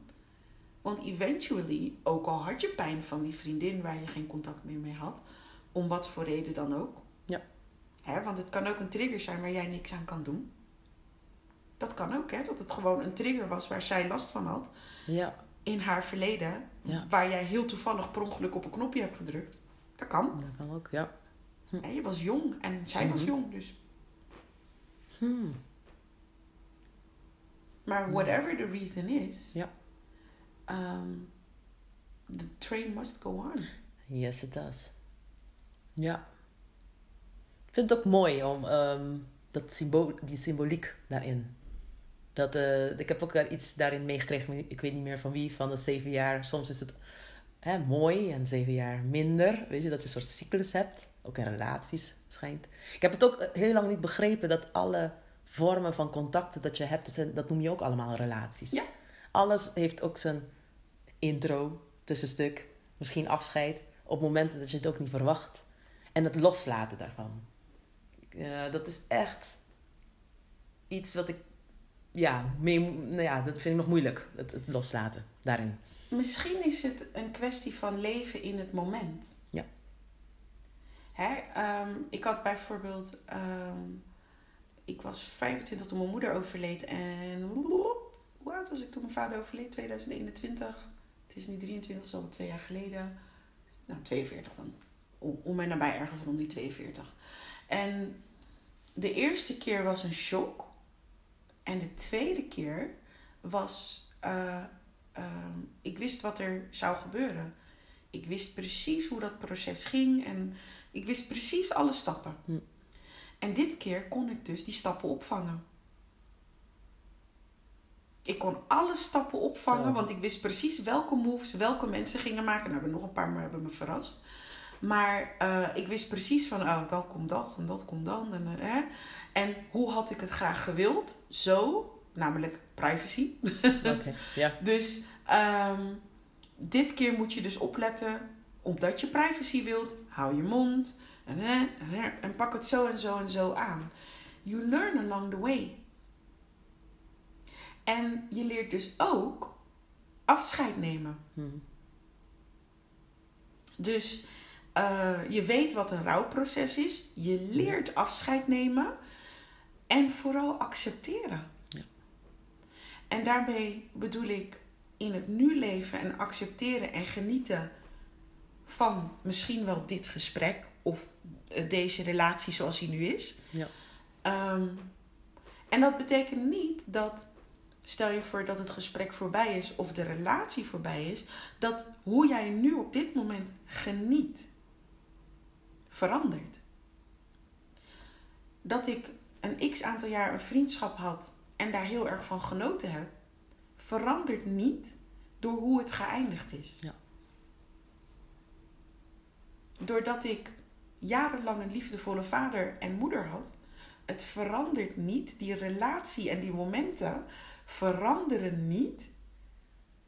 Want eventually, ook al had je pijn van die vriendin waar je geen contact meer mee had, om wat voor reden dan ook. Ja. Hè, want het kan ook een trigger zijn waar jij niks aan kan doen. Dat kan ook, hè? Dat het gewoon een trigger was waar zij last van had Ja. In haar verleden, Ja. waar jij heel toevallig per ongeluk op een knopje hebt gedrukt. Dat kan. Dat kan ook, ja. Hè, je was jong en zij was Mhm. jong, dus. Hmm. Maar whatever the reason is, Ja. um, the train must go on. Yes, it does. Ja. Ik vind het ook mooi om ehm, dat symbool, die symboliek daarin. Dat, eh, ik heb ook daar iets daarin meegekregen, ik weet niet meer van wie, van de zeven jaar. Soms is het hè, mooi en zeven jaar minder. Weet je, dat je een soort cyclus hebt. Ook in relaties schijnt. Ik heb het ook heel lang niet begrepen dat alle vormen van contacten dat je hebt, dat, noem je ook allemaal relaties. Ja. Alles heeft ook zijn intro, tussenstuk, misschien afscheid, op momenten dat je het ook niet verwacht. En het loslaten daarvan. Eh, dat is echt iets wat ik, ja, mee, nou ja, dat vind ik nog moeilijk, het, het loslaten daarin. Misschien is het een kwestie van leven in het moment. Ja. Hè? ehm, ik had bijvoorbeeld... ehm, ik was 25 toen mijn moeder overleed. En hoe oud was ik toen mijn vader overleed? 2021. Het is nu 23, dat is al twee jaar geleden. Nou, 42 dan. Om, om en nabij ergens rond die 42. En de eerste keer was een shock. En de tweede keer was... eh, ehm, ik wist wat er zou gebeuren. Ik wist precies hoe dat proces ging en ik wist precies alle stappen. Hm. En dit keer kon ik dus die stappen opvangen. Ik kon alle stappen opvangen, Zo. want ik wist precies welke moves welke mensen gingen maken. Nou, hebben nog een paar maar hebben me verrast. Maar eh, ik wist precies van, oh, dan komt dat en dat komt dan. En, eh, hè? en hoe had ik het graag gewild? Zo, namelijk privacy. (laughs) Oké, ja. Dus ehm, dit keer moet je dus opletten, omdat je privacy wilt, hou je mond en, eh, en, en pak het zo en zo en zo aan. You learn along the way. En je leert dus ook afscheid nemen. Hm. Dus eh, je weet wat een rouwproces is. Je leert afscheid nemen. En vooral accepteren. Ja. En daarmee bedoel ik in het nu leven en accepteren en genieten van misschien wel dit gesprek of eh, deze relatie zoals die nu is. Ja. Ehm, en dat betekent niet dat, stel je voor dat het gesprek voorbij is of de relatie voorbij is, dat hoe jij nu op dit moment geniet verandert. Dat ik een x aantal jaar een vriendschap had en daar heel erg van genoten heb, verandert niet door hoe het geëindigd is. Ja. Doordat ik jarenlang een liefdevolle vader en moeder had, het verandert niet. Die relatie en die momenten veranderen niet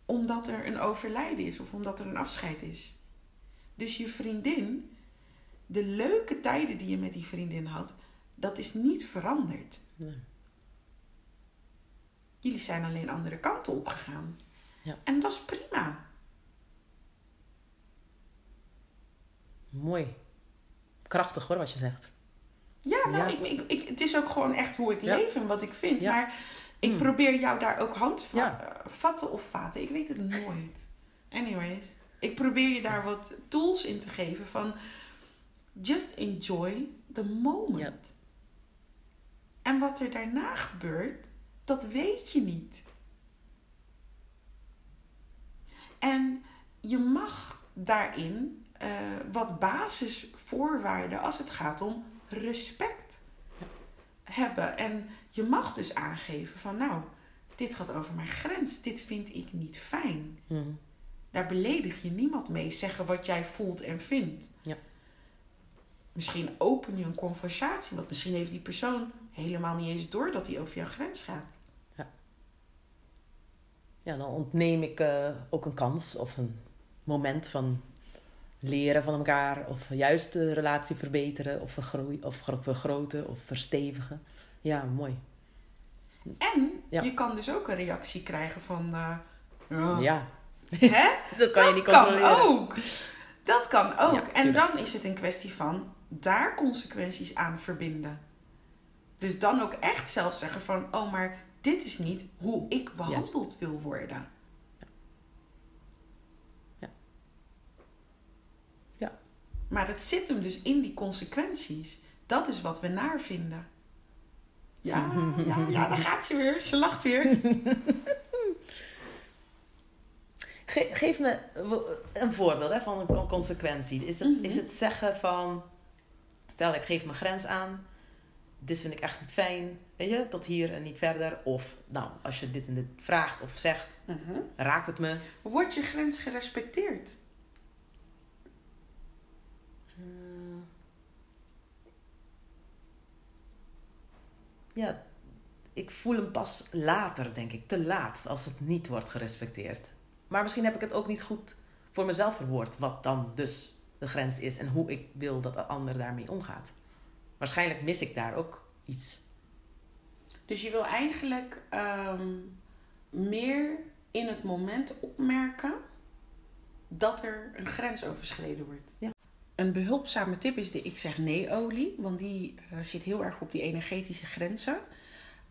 omdat er een overlijden is of omdat er een afscheid is. Dus je vriendin, de leuke tijden die je met die vriendin had, dat is niet veranderd. Nee. Jullie zijn alleen andere kanten opgegaan. Ja. En dat is prima. Mooi. Krachtig hoor, wat je zegt. Ja, nou, Ja. Ik, ik, ik, het is ook gewoon echt hoe ik Ja. leef en wat ik vind. Maar ik Mm. probeer jou daar ook hand Ja. vatten of vaten. Ik weet het nooit. Anyways, ik probeer je daar wat tools in te geven van just enjoy the moment. En wat er daarna gebeurt, dat weet je niet. En je mag daarin eh, wat basisvoorwaarden als het gaat om respect hebben. En je mag dus aangeven van nou, dit gaat over mijn grens. Dit vind ik niet fijn. Mhm. Daar beledig je niemand mee. Zeggen wat jij voelt en vindt. Ja. Misschien open je een conversatie. Want misschien heeft die persoon helemaal niet eens door dat hij over jouw grens gaat. Ja, dan ontneem ik eh, ook een kans of een moment van leren van elkaar. Of juist de relatie verbeteren of, vergroeien, of gro- vergroten of verstevigen. Ja, mooi. En Ja. je kan dus ook een reactie krijgen van... eh, ja. Ja, Hè? (laughs) dat kan je niet kan controleren. ook. Dat kan ook. Ja, en dan is het een kwestie van daar consequenties aan verbinden. Dus dan ook echt zelf zeggen van... Oh, maar dit is niet hoe ik behandeld wil worden. Ja. Ja. Maar het zit hem dus in die consequenties. Dat is wat we naar vinden. Ja, ja, ja, daar (laughs) gaat ze weer. Ze lacht weer. Ge- geef me een voorbeeld hè, van een con- consequentie. Is het, Mhm. is het zeggen van... Stel, ik geef mijn grens aan. Dit vind ik echt niet fijn. Weet je, tot hier en niet verder. Of, nou, als je dit en dit vraagt of zegt, Mhm. raakt het me. Wordt je grens gerespecteerd? Eh, ja, ik voel hem pas later, denk ik. Te laat, als het niet wordt gerespecteerd. Maar misschien heb ik het ook niet goed voor mezelf verwoord. Wat dan dus de grens is en hoe ik wil dat de ander daarmee omgaat. Waarschijnlijk mis ik daar ook iets. Dus je wil eigenlijk ehm, meer in het moment opmerken dat er een grens overschreden wordt. Ja. Een behulpzame tip is de ik zeg nee olie, want die eh, zit heel erg op die energetische grenzen.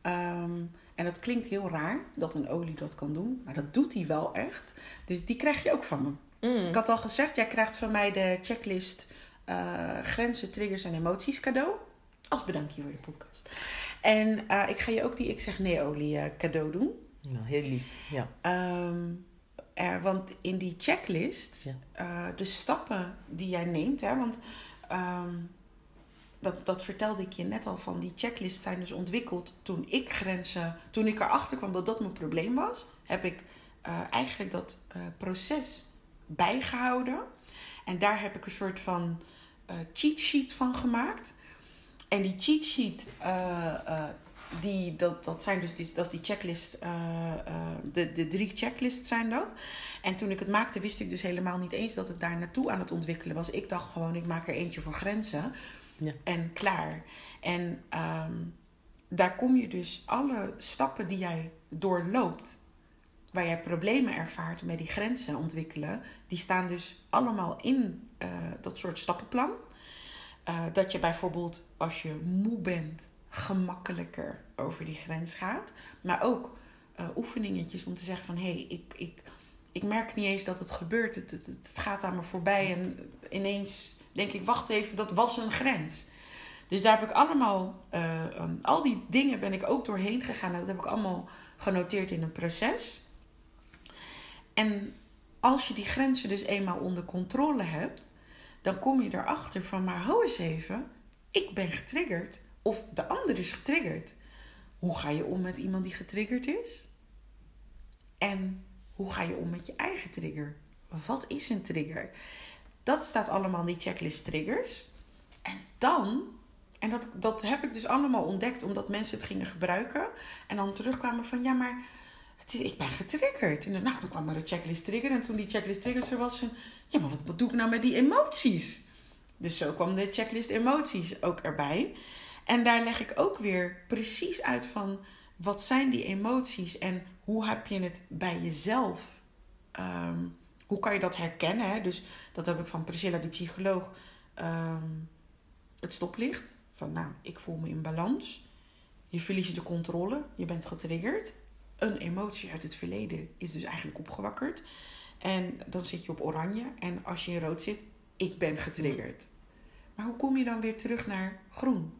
Ehm, en dat klinkt heel raar dat een olie dat kan doen, maar dat doet hij wel echt. Dus die krijg je ook van me. Ik had al gezegd, jij krijgt van mij de checklist eh, grenzen, triggers en emoties cadeau. Als bedankje voor de podcast. En eh, ik ga je ook die ik zeg nee olie eh, cadeau doen. Nou, heel lief. Ja. Ehm, er, want in die checklist, Ja. de stappen die jij neemt, hè, want ehm, dat, dat vertelde ik je net al van, die checklists zijn dus ontwikkeld toen ik grenzen, toen ik erachter kwam dat dat mijn probleem was, heb ik eigenlijk dat proces bijgehouden. En daar heb ik een soort van eh, cheat sheet van gemaakt. En die cheat sheet, eh, eh, die, dat, dat zijn dus die, dat is die checklist, de, de drie checklists zijn dat. En toen ik het maakte, wist ik dus helemaal niet eens dat het daar naartoe aan het ontwikkelen was. Ik dacht gewoon, ik maak er eentje voor grenzen. Ja. En klaar. En ehm, daar kom je dus alle stappen die jij doorloopt, waar jij problemen ervaart met die grenzen ontwikkelen, die staan dus allemaal in eh, dat soort stappenplan. Eh, dat je bijvoorbeeld als je moe bent, gemakkelijker over die grens gaat. Maar ook eh, oefeningetjes om te zeggen van hé, hey, ik, ik, ik merk niet eens dat het gebeurt. Het, het, het gaat aan me voorbij en ineens denk ik, wacht even, dat was een grens. Dus daar heb ik allemaal, um, al die dingen ben ik ook doorheen gegaan. En dat heb ik allemaal genoteerd in een proces. En als je die grenzen dus eenmaal onder controle hebt, dan kom je erachter van, maar hou eens even, ik ben getriggerd. Of de ander is getriggerd. Hoe ga je om met iemand die getriggerd is? En hoe ga je om met je eigen trigger? Wat is een trigger? Dat staat allemaal in die checklist triggers. En dan, En dat, dat heb ik dus allemaal ontdekt omdat mensen het gingen gebruiken. En dan terugkwamen van ja, maar ik ben getriggerd. En dan, nou, kwam er een checklist trigger. En toen die checklist triggers er was, ja, maar wat doe ik nou met die emoties? Dus zo kwam de checklist emoties ook erbij. En daar leg ik ook weer precies uit van wat zijn die emoties en hoe heb je het bij jezelf? Ehm, hoe kan je dat herkennen? Dus dat heb ik van Priscilla, die psycholoog, ehm, het stoplicht. Van nou, ik voel me in balans. Je verliest de controle, je bent getriggerd. Een emotie uit het verleden is dus eigenlijk opgewakkerd. En dan zit je op oranje. En als je in rood zit, ik ben getriggerd. Maar hoe kom je dan weer terug naar groen?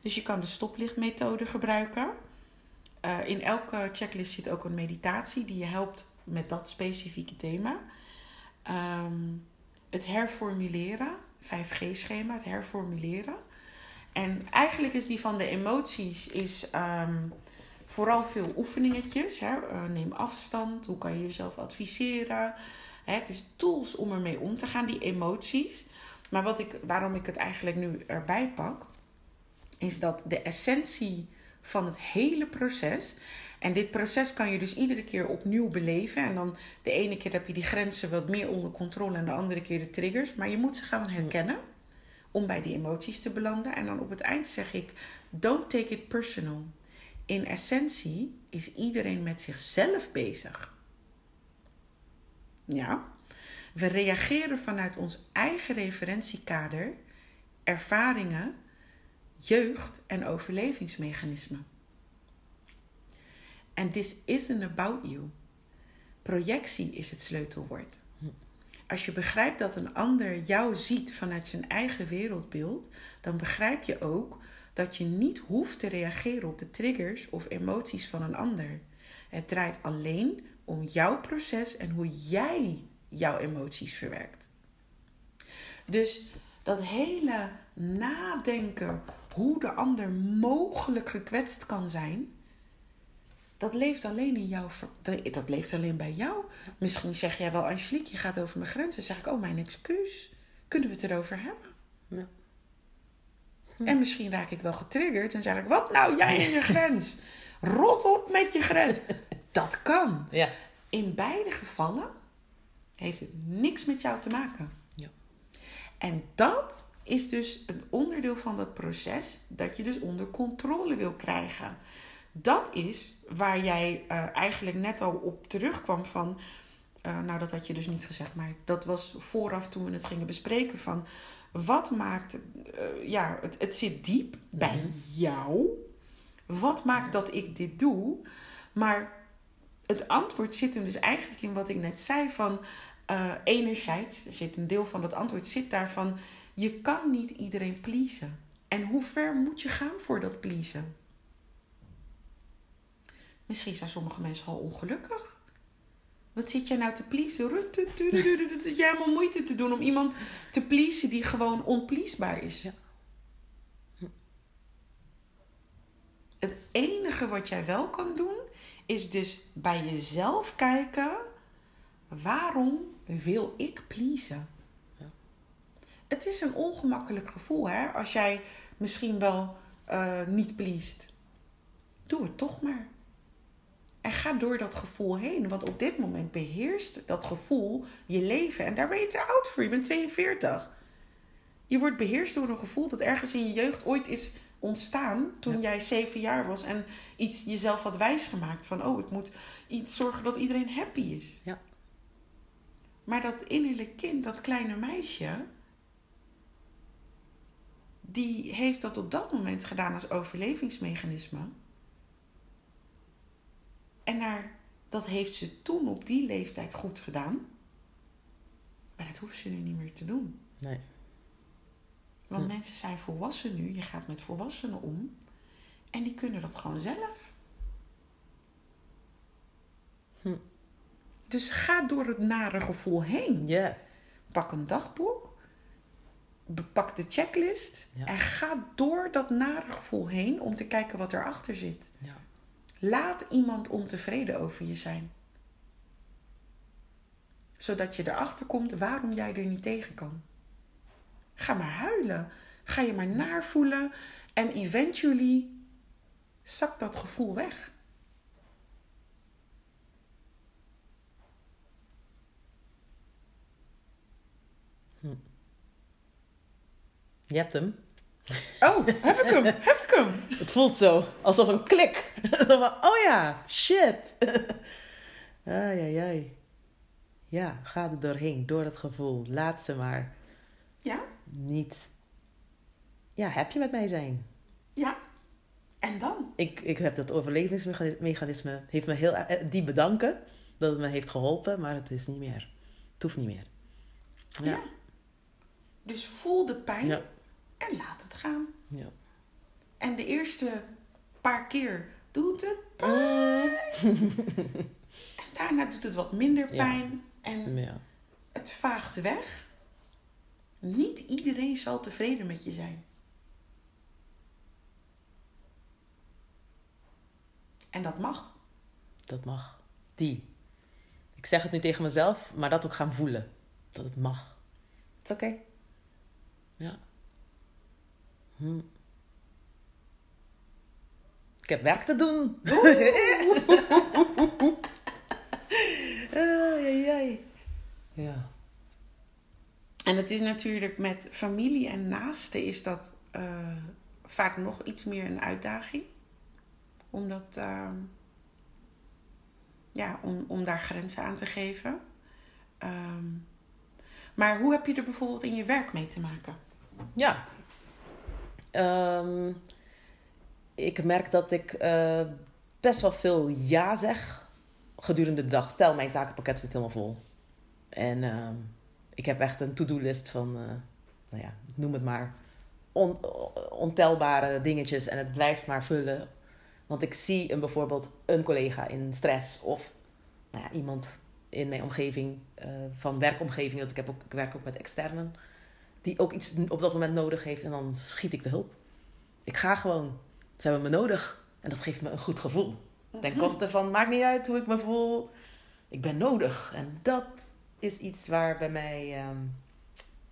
Dus je kan de stoplichtmethode gebruiken. Uh, in elke checklist zit ook een meditatie die je helpt met dat specifieke thema. Um, het herformuleren, 5G-schema, het herformuleren. En eigenlijk is die van de emoties is, um, vooral veel oefeningetjes. Hè? Uh, neem afstand, hoe kan je jezelf adviseren. Hè? Dus tools om ermee om te gaan, die emoties. Maar wat ik, waarom ik het eigenlijk nu erbij pak, is dat de essentie van het hele proces. En dit proces kan je dus iedere keer opnieuw beleven. En dan de ene keer heb je die grenzen wat meer onder controle en de andere keer de triggers. Maar je moet ze gaan herkennen om bij die emoties te belanden. En dan op het eind zeg ik: don't take it personal. In essentie is iedereen met zichzelf bezig. Ja, we reageren vanuit ons eigen referentiekader, ervaringen, jeugd en overlevingsmechanismen. En this isn't about you. Projectie is het sleutelwoord. Als je begrijpt dat een ander jou ziet vanuit zijn eigen wereldbeeld, dan begrijp je ook dat je niet hoeft te reageren op de triggers of emoties van een ander. Het draait alleen om jouw proces en hoe jij jouw emoties verwerkt. Dus dat hele nadenken hoe de ander mogelijk gekwetst kan zijn, dat leeft alleen in jou. Dat leeft alleen bij jou. Misschien zeg jij wel, Angelique, je gaat over mijn grenzen. zeg ik, oh, mijn excuus. Kunnen we het erover hebben? Ja. En misschien raak ik wel getriggerd en zeg ik, wat nou, jij en je (laughs) grens? Rot op met je grens. Dat kan. Ja. In beide gevallen heeft het niks met jou te maken. Ja. En dat is dus een onderdeel van dat proces dat je dus onder controle wil krijgen. Dat is waar jij uh, eigenlijk net al op terugkwam van. Uh, nou, dat had je dus niet gezegd, maar dat was vooraf toen we het gingen bespreken van. Wat maakt, uh, ja, het, het zit diep bij mhm. jou. Wat maakt dat ik dit doe? Maar het antwoord zit hem dus eigenlijk in wat ik net zei van uh, enerzijds zit een deel van het antwoord zit daarvan je kan niet iedereen pleasen. En hoe ver moet je gaan voor dat pleasen? Misschien zijn sommige mensen al ongelukkig. Wat zit jij nou te pleasen? Dat zit jij helemaal moeite te doen om iemand te pleasen die gewoon onpleasbaar is. Ja. Het enige wat jij wel kan doen, is dus bij jezelf kijken: waarom wil ik pleasen? het is een ongemakkelijk gevoel, hè? Als jij misschien wel uh, niet pleest. Doe het toch maar. En ga door dat gevoel heen. Want op dit moment beheerst dat gevoel je leven. En daar ben je te oud voor. Je bent 42. Je wordt beheerst door een gevoel dat ergens in je jeugd ooit is ontstaan. Toen jij zeven jaar was en iets jezelf had wijsgemaakt. Van oh, ik moet iets zorgen dat iedereen happy is. Ja. Maar dat innerlijk kind, dat kleine meisje die heeft dat op dat moment gedaan als overlevingsmechanisme. En naar, dat heeft ze toen op die leeftijd goed gedaan. Maar dat hoeft ze nu niet meer te doen. Nee. Want hm. mensen zijn volwassen nu. Je gaat met volwassenen om. En die kunnen dat gewoon zelf. Hm. Dus ga door het nare gevoel heen. Ja. Pak een dagboek pak de checklist en ga door dat nare gevoel heen om te kijken wat erachter zit. Ja. Laat iemand ontevreden over je zijn. Zodat je erachter komt waarom jij er niet tegen kan. Ga maar huilen. Ga je maar naar voelen. En eventually zakt dat gevoel weg. Je hebt hem. Oh, heb ik hem? heb ik hem? Het voelt zo, alsof een klik. (laughs) oh ja, shit. (laughs) ai, ai, ai. Ja, ga er doorheen, door het gevoel. Laat ze maar Ja? niet... Ja, heb je met mij zijn. Ja. En dan? Ik, ik heb dat overlevingsmechanisme, heeft me heel eh, diep bedanken dat het me heeft geholpen, maar het is niet meer. Het hoeft niet meer. Ja. Ja. Dus voel de pijn Ja. En laat het gaan. ja. En de eerste paar keer doet het pijn. En daarna doet het wat minder Ja. pijn. En ja. het vaagt weg. Niet iedereen zal tevreden met je zijn. En dat mag. Dat mag. Die. Ik zeg het nu tegen mezelf, maar dat ook gaan voelen. Dat het mag. Het is oké. Ja. Hm. Ik heb werk te doen. (laughs) Ai, ai, ai. Ja. En het is natuurlijk met familie en naasten is dat eh, vaak nog iets meer een uitdaging. Omdat, ehm, ja, om, om daar grenzen aan te geven. Ehm, maar hoe heb je er bijvoorbeeld in je werk mee te maken? Ja. Ehm, ik merk dat ik eh, best wel veel ja zeg gedurende de dag. Stel, mijn takenpakket zit helemaal vol. En ehm, ik heb echt een to-do-list van, eh, nou ja, noem het maar, on- ontelbare dingetjes. En het blijft maar vullen. Want ik zie een, bijvoorbeeld een collega in stress of nou ja, iemand in mijn omgeving, eh, van werkomgeving. Dat ik, heb ook, ik werk ook met externen die ook iets op dat moment nodig heeft. En dan schiet ik de hulp. Ik ga gewoon. Ze hebben me nodig. En dat geeft me een goed gevoel. Ten koste van, maakt niet uit hoe ik me voel. Ik ben nodig. En dat is iets waar bij mij ehm, een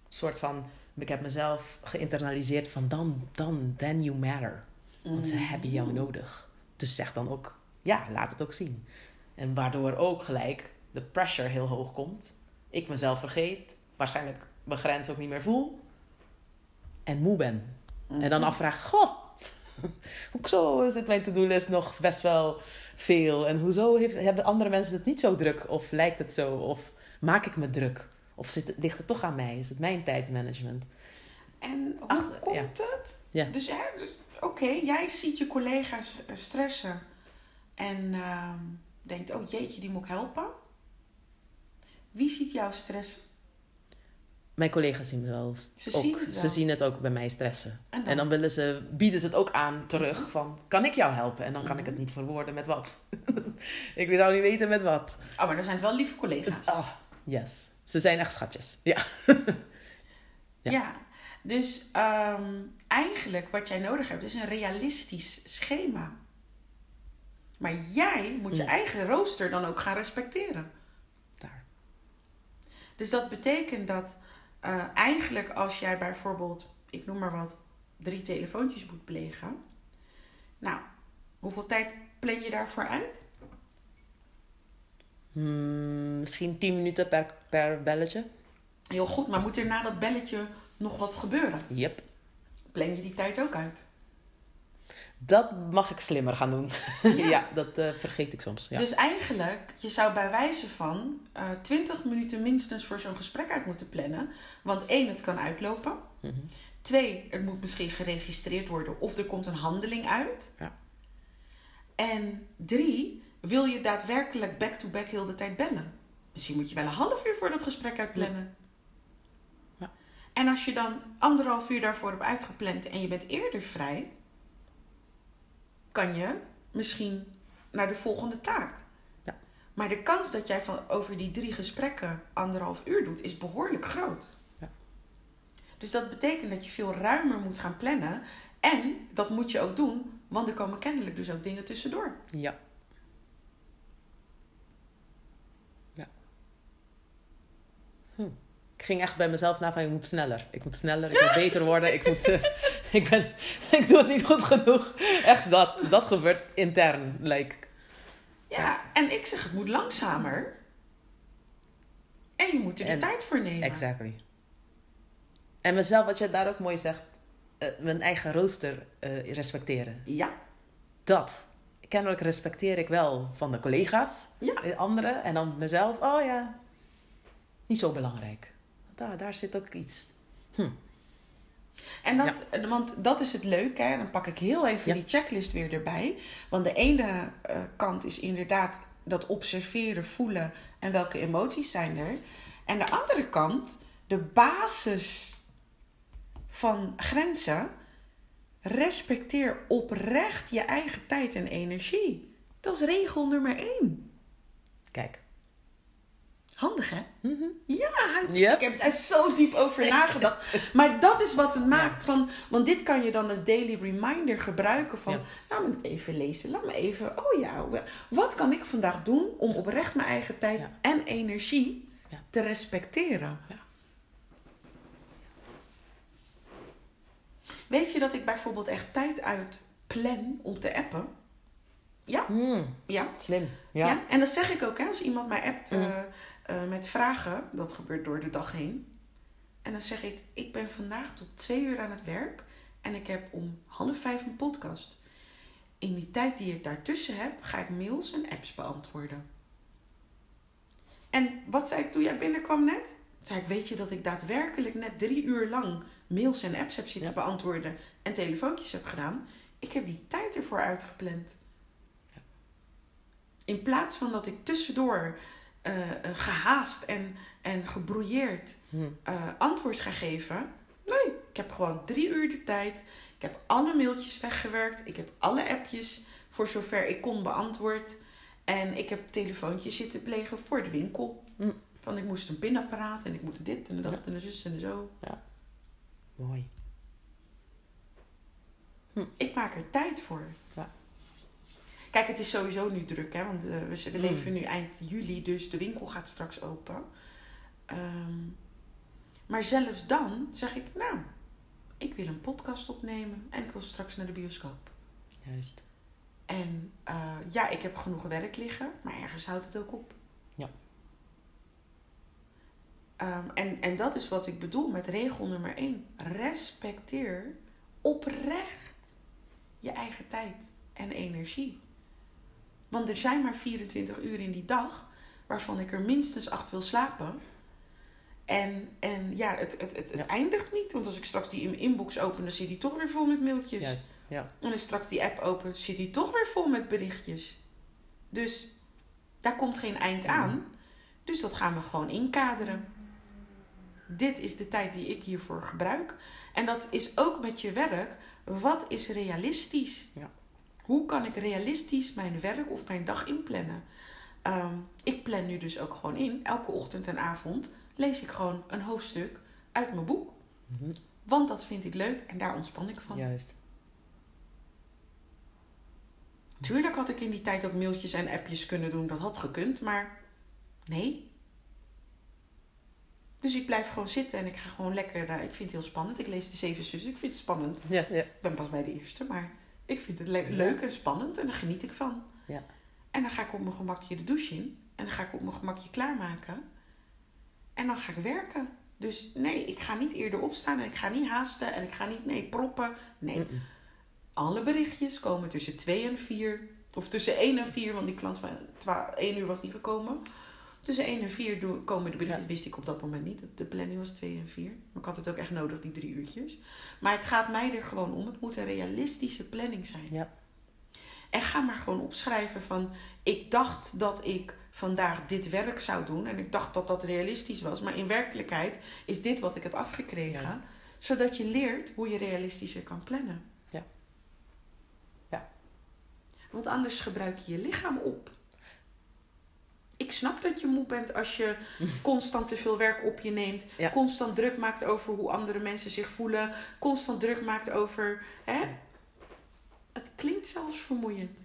soort van... Ik heb mezelf geïnternaliseerd van dan, dan, then you matter. Want ze hebben jou nodig. Dus zeg dan ook, ja, laat het ook zien. En waardoor ook gelijk de pressure heel hoog komt. Ik mezelf vergeet. Waarschijnlijk mijn grens ook niet meer voel. En moe ben. En dan afvraag, goh, hoezo zit mijn to-do-list nog best wel veel? En hoezo heeft, hebben andere mensen het niet zo druk? Of lijkt het zo? Of maak ik me druk? Of zit, ligt het toch aan mij? Is het mijn tijdmanagement? En hoe Ach, komt ja. het? Ja. Dus, ja, dus oké, jij ziet je collega's eh, stressen en ehm, denkt, oh jeetje, die moet ik helpen. Wie ziet jouw stress? Mijn collega's zien wel Ze ook. zien wel. Ze zien het ook bij mij stressen. En dan? En dan willen ze, bieden ze het ook aan terug van, kan ik jou helpen? En dan kan ik Mhm. het niet verwoorden met wat. (laughs) ik zou niet weten met wat. Oh, maar dan zijn het wel lieve collega's. Dus, ah, yes. Ze zijn echt schatjes. (laughs) Ja. Ja. Ja. Dus ehm, eigenlijk wat jij nodig hebt is een realistisch schema. Maar jij moet je Ja. eigen rooster dan ook gaan respecteren. Daar. Dus dat betekent dat eh, eigenlijk als jij bijvoorbeeld, ik noem maar wat, drie telefoontjes moet plegen. Nou, hoeveel tijd plan je daarvoor uit? Hmm, misschien 10 minuten per, per belletje. Heel goed, maar moet er na dat belletje nog wat gebeuren? Yep. Plan je die tijd ook uit? Dat mag ik slimmer gaan doen. Ja. (laughs) Ja, dat eh, vergeet ik soms. Ja. Dus eigenlijk, je zou bij wijze van eh 20 minuten minstens voor zo'n gesprek uit moeten plannen. Want één, het kan uitlopen. Mhm. Twee, er moet misschien geregistreerd worden of er komt een handeling uit. Ja. En drie, wil je daadwerkelijk back-to-back heel de tijd bellen? Misschien moet je wel een half uur voor dat gesprek uitplannen. Ja. En als je dan anderhalf uur daarvoor hebt uitgepland en je bent eerder vrij, kan je misschien naar de volgende taak. Ja. Maar de kans dat jij van over die drie gesprekken anderhalf uur doet, is behoorlijk groot. Ja. Dus dat betekent dat je veel ruimer moet gaan plannen. En dat moet je ook doen, want er komen kennelijk dus ook dingen tussendoor. Ja. Ja. Hm. Ik ging echt bij mezelf na van, ik moet sneller. Ik moet sneller, ik moet beter worden. Ik, moet, eh, (laughs) ik, ben, (laughs) ik doe het niet goed genoeg. Echt, dat, dat gebeurt intern. Like, Ja, en ik zeg het moet langzamer. En je moet er de En- tijd voor nemen. exactly. En mezelf, wat je daar ook mooi zegt, eh, mijn eigen rooster eh, respecteren. Ja, Dat. Kennelijk respecteer ik wel van de collega's, ja. anderen. En dan mezelf, oh ja, niet zo belangrijk. Daar, daar zit ook iets. En dat, want dat is het leuke. Hè? Dan pak ik heel even Ja. die checklist weer erbij. Want de ene eh, kant is inderdaad dat observeren, voelen en welke emoties zijn er. En de andere kant, de basis van grenzen. Respecteer oprecht je eigen tijd en energie. Dat is regel nummer één. Kijk. Handig hè? Mhm. Ja, Yep. ik heb daar zo diep over (laughs) nagedacht. Maar dat is wat het maakt van. Want dit kan je dan als daily reminder gebruiken van. Ja. Laat me het even lezen. Laat me even. Oh ja, wat kan ik vandaag doen om oprecht mijn eigen tijd Ja. en energie Ja. te respecteren? Ja. Weet je dat ik bijvoorbeeld echt tijd uit plan om te appen? Ja, Mm, ja. slim. Ja. Ja. en dat zeg ik ook, hè, als iemand mij appt Mm. eh, eh, met vragen, dat gebeurt door de dag heen. En dan zeg ik, ik ben vandaag tot twee uur aan het werk en ik heb om half vijf een podcast. In die tijd die ik daartussen heb, ga ik mails en apps beantwoorden. En wat zei ik toen jij binnenkwam net? Toen zei ik, weet je dat ik daadwerkelijk net drie uur lang mails en apps heb zitten Ja. beantwoorden en telefoontjes heb gedaan? Ik heb die tijd ervoor uitgepland. In plaats van dat ik tussendoor eh, eh, gehaast en, en gebrouilleerd Hm. eh, antwoord ga geven. Nee, ik heb gewoon drie uur de tijd. Ik heb alle mailtjes weggewerkt. Ik heb alle appjes voor zover ik kon beantwoord. En ik heb telefoontjes zitten plegen voor de winkel. Hm. Van ik moest een pinapparaat en ik moet dit en dat Ja. en de zus en zo. Mooi. Ik maak er tijd voor. Ja. Kijk, het is sowieso nu druk, hè? Want eh, we, we Mm. leven nu eind juli, dus de winkel gaat straks open. Ehm, maar zelfs dan zeg ik, nou, ik wil een podcast opnemen en ik wil straks naar de bioscoop. Juist. En eh, ja, ik heb genoeg werk liggen, maar ergens houdt het ook op. Ja. Ehm, en, en dat is wat ik bedoel met regel nummer 1. Respecteer oprecht je eigen tijd en energie. Want er zijn maar 24 uur in die dag waarvan ik er minstens 8 wil slapen. En, en ja, het, het, het, Ja. eindigt niet. Want als ik straks die inbox open, dan zit die toch weer vol met mailtjes. Juist. Ja. En als straks die app open, zit die toch weer vol met berichtjes. Dus daar komt geen eind aan. Dus dat gaan we gewoon inkaderen. Dit is de tijd die ik hiervoor gebruik. En dat is ook met je werk. Wat is realistisch? Ja. Hoe kan ik realistisch mijn werk of mijn dag inplannen? Ehm, ik plan nu dus ook gewoon in. Elke ochtend en avond lees ik gewoon een hoofdstuk uit mijn boek. Mhm. Want dat vind ik leuk en daar ontspan ik van. Juist. Tuurlijk had ik in die tijd ook mailtjes en appjes kunnen doen. Dat had gekund, maar nee. Dus ik blijf gewoon zitten en ik ga gewoon lekker. eh, ik vind het heel spannend. Ik lees de Zeven Zussen. Ik vind het spannend. Ja, ja. Ik ben pas bij de eerste, maar ik vind het le- leuk en spannend en daar geniet ik van. Ja. En dan ga ik op mijn gemakje de douche in. En dan ga ik op mijn gemakje klaarmaken. En dan ga ik werken. Dus nee, ik ga niet eerder opstaan en ik ga niet haasten en ik ga niet nee, proppen. Nee, alle berichtjes komen tussen 2 en 4. Of tussen 1 en 4, want die klant van 1 uur was niet gekomen. Tussen 1 en 4 doen- komen de berichtjes. Ja. Wist ik op dat moment niet. De planning was 2 en 4. Maar ik had het ook echt nodig, die drie uurtjes. Maar het gaat mij er gewoon om. Het moet een realistische planning zijn. Ja. En ga maar gewoon opschrijven van... Ik dacht dat ik vandaag dit werk zou doen. En ik dacht dat dat realistisch was. Maar in werkelijkheid is dit wat ik heb afgekregen. Zodat je leert hoe je realistischer kan plannen. Ja. Ja. Want anders gebruik je je lichaam op. Ik snap dat je moe bent als je (laughs) constant te veel werk op je neemt. Ja. Constant druk maakt over hoe andere mensen zich voelen. Constant druk maakt over... Hè? Ja. Het klinkt zelfs vermoeiend.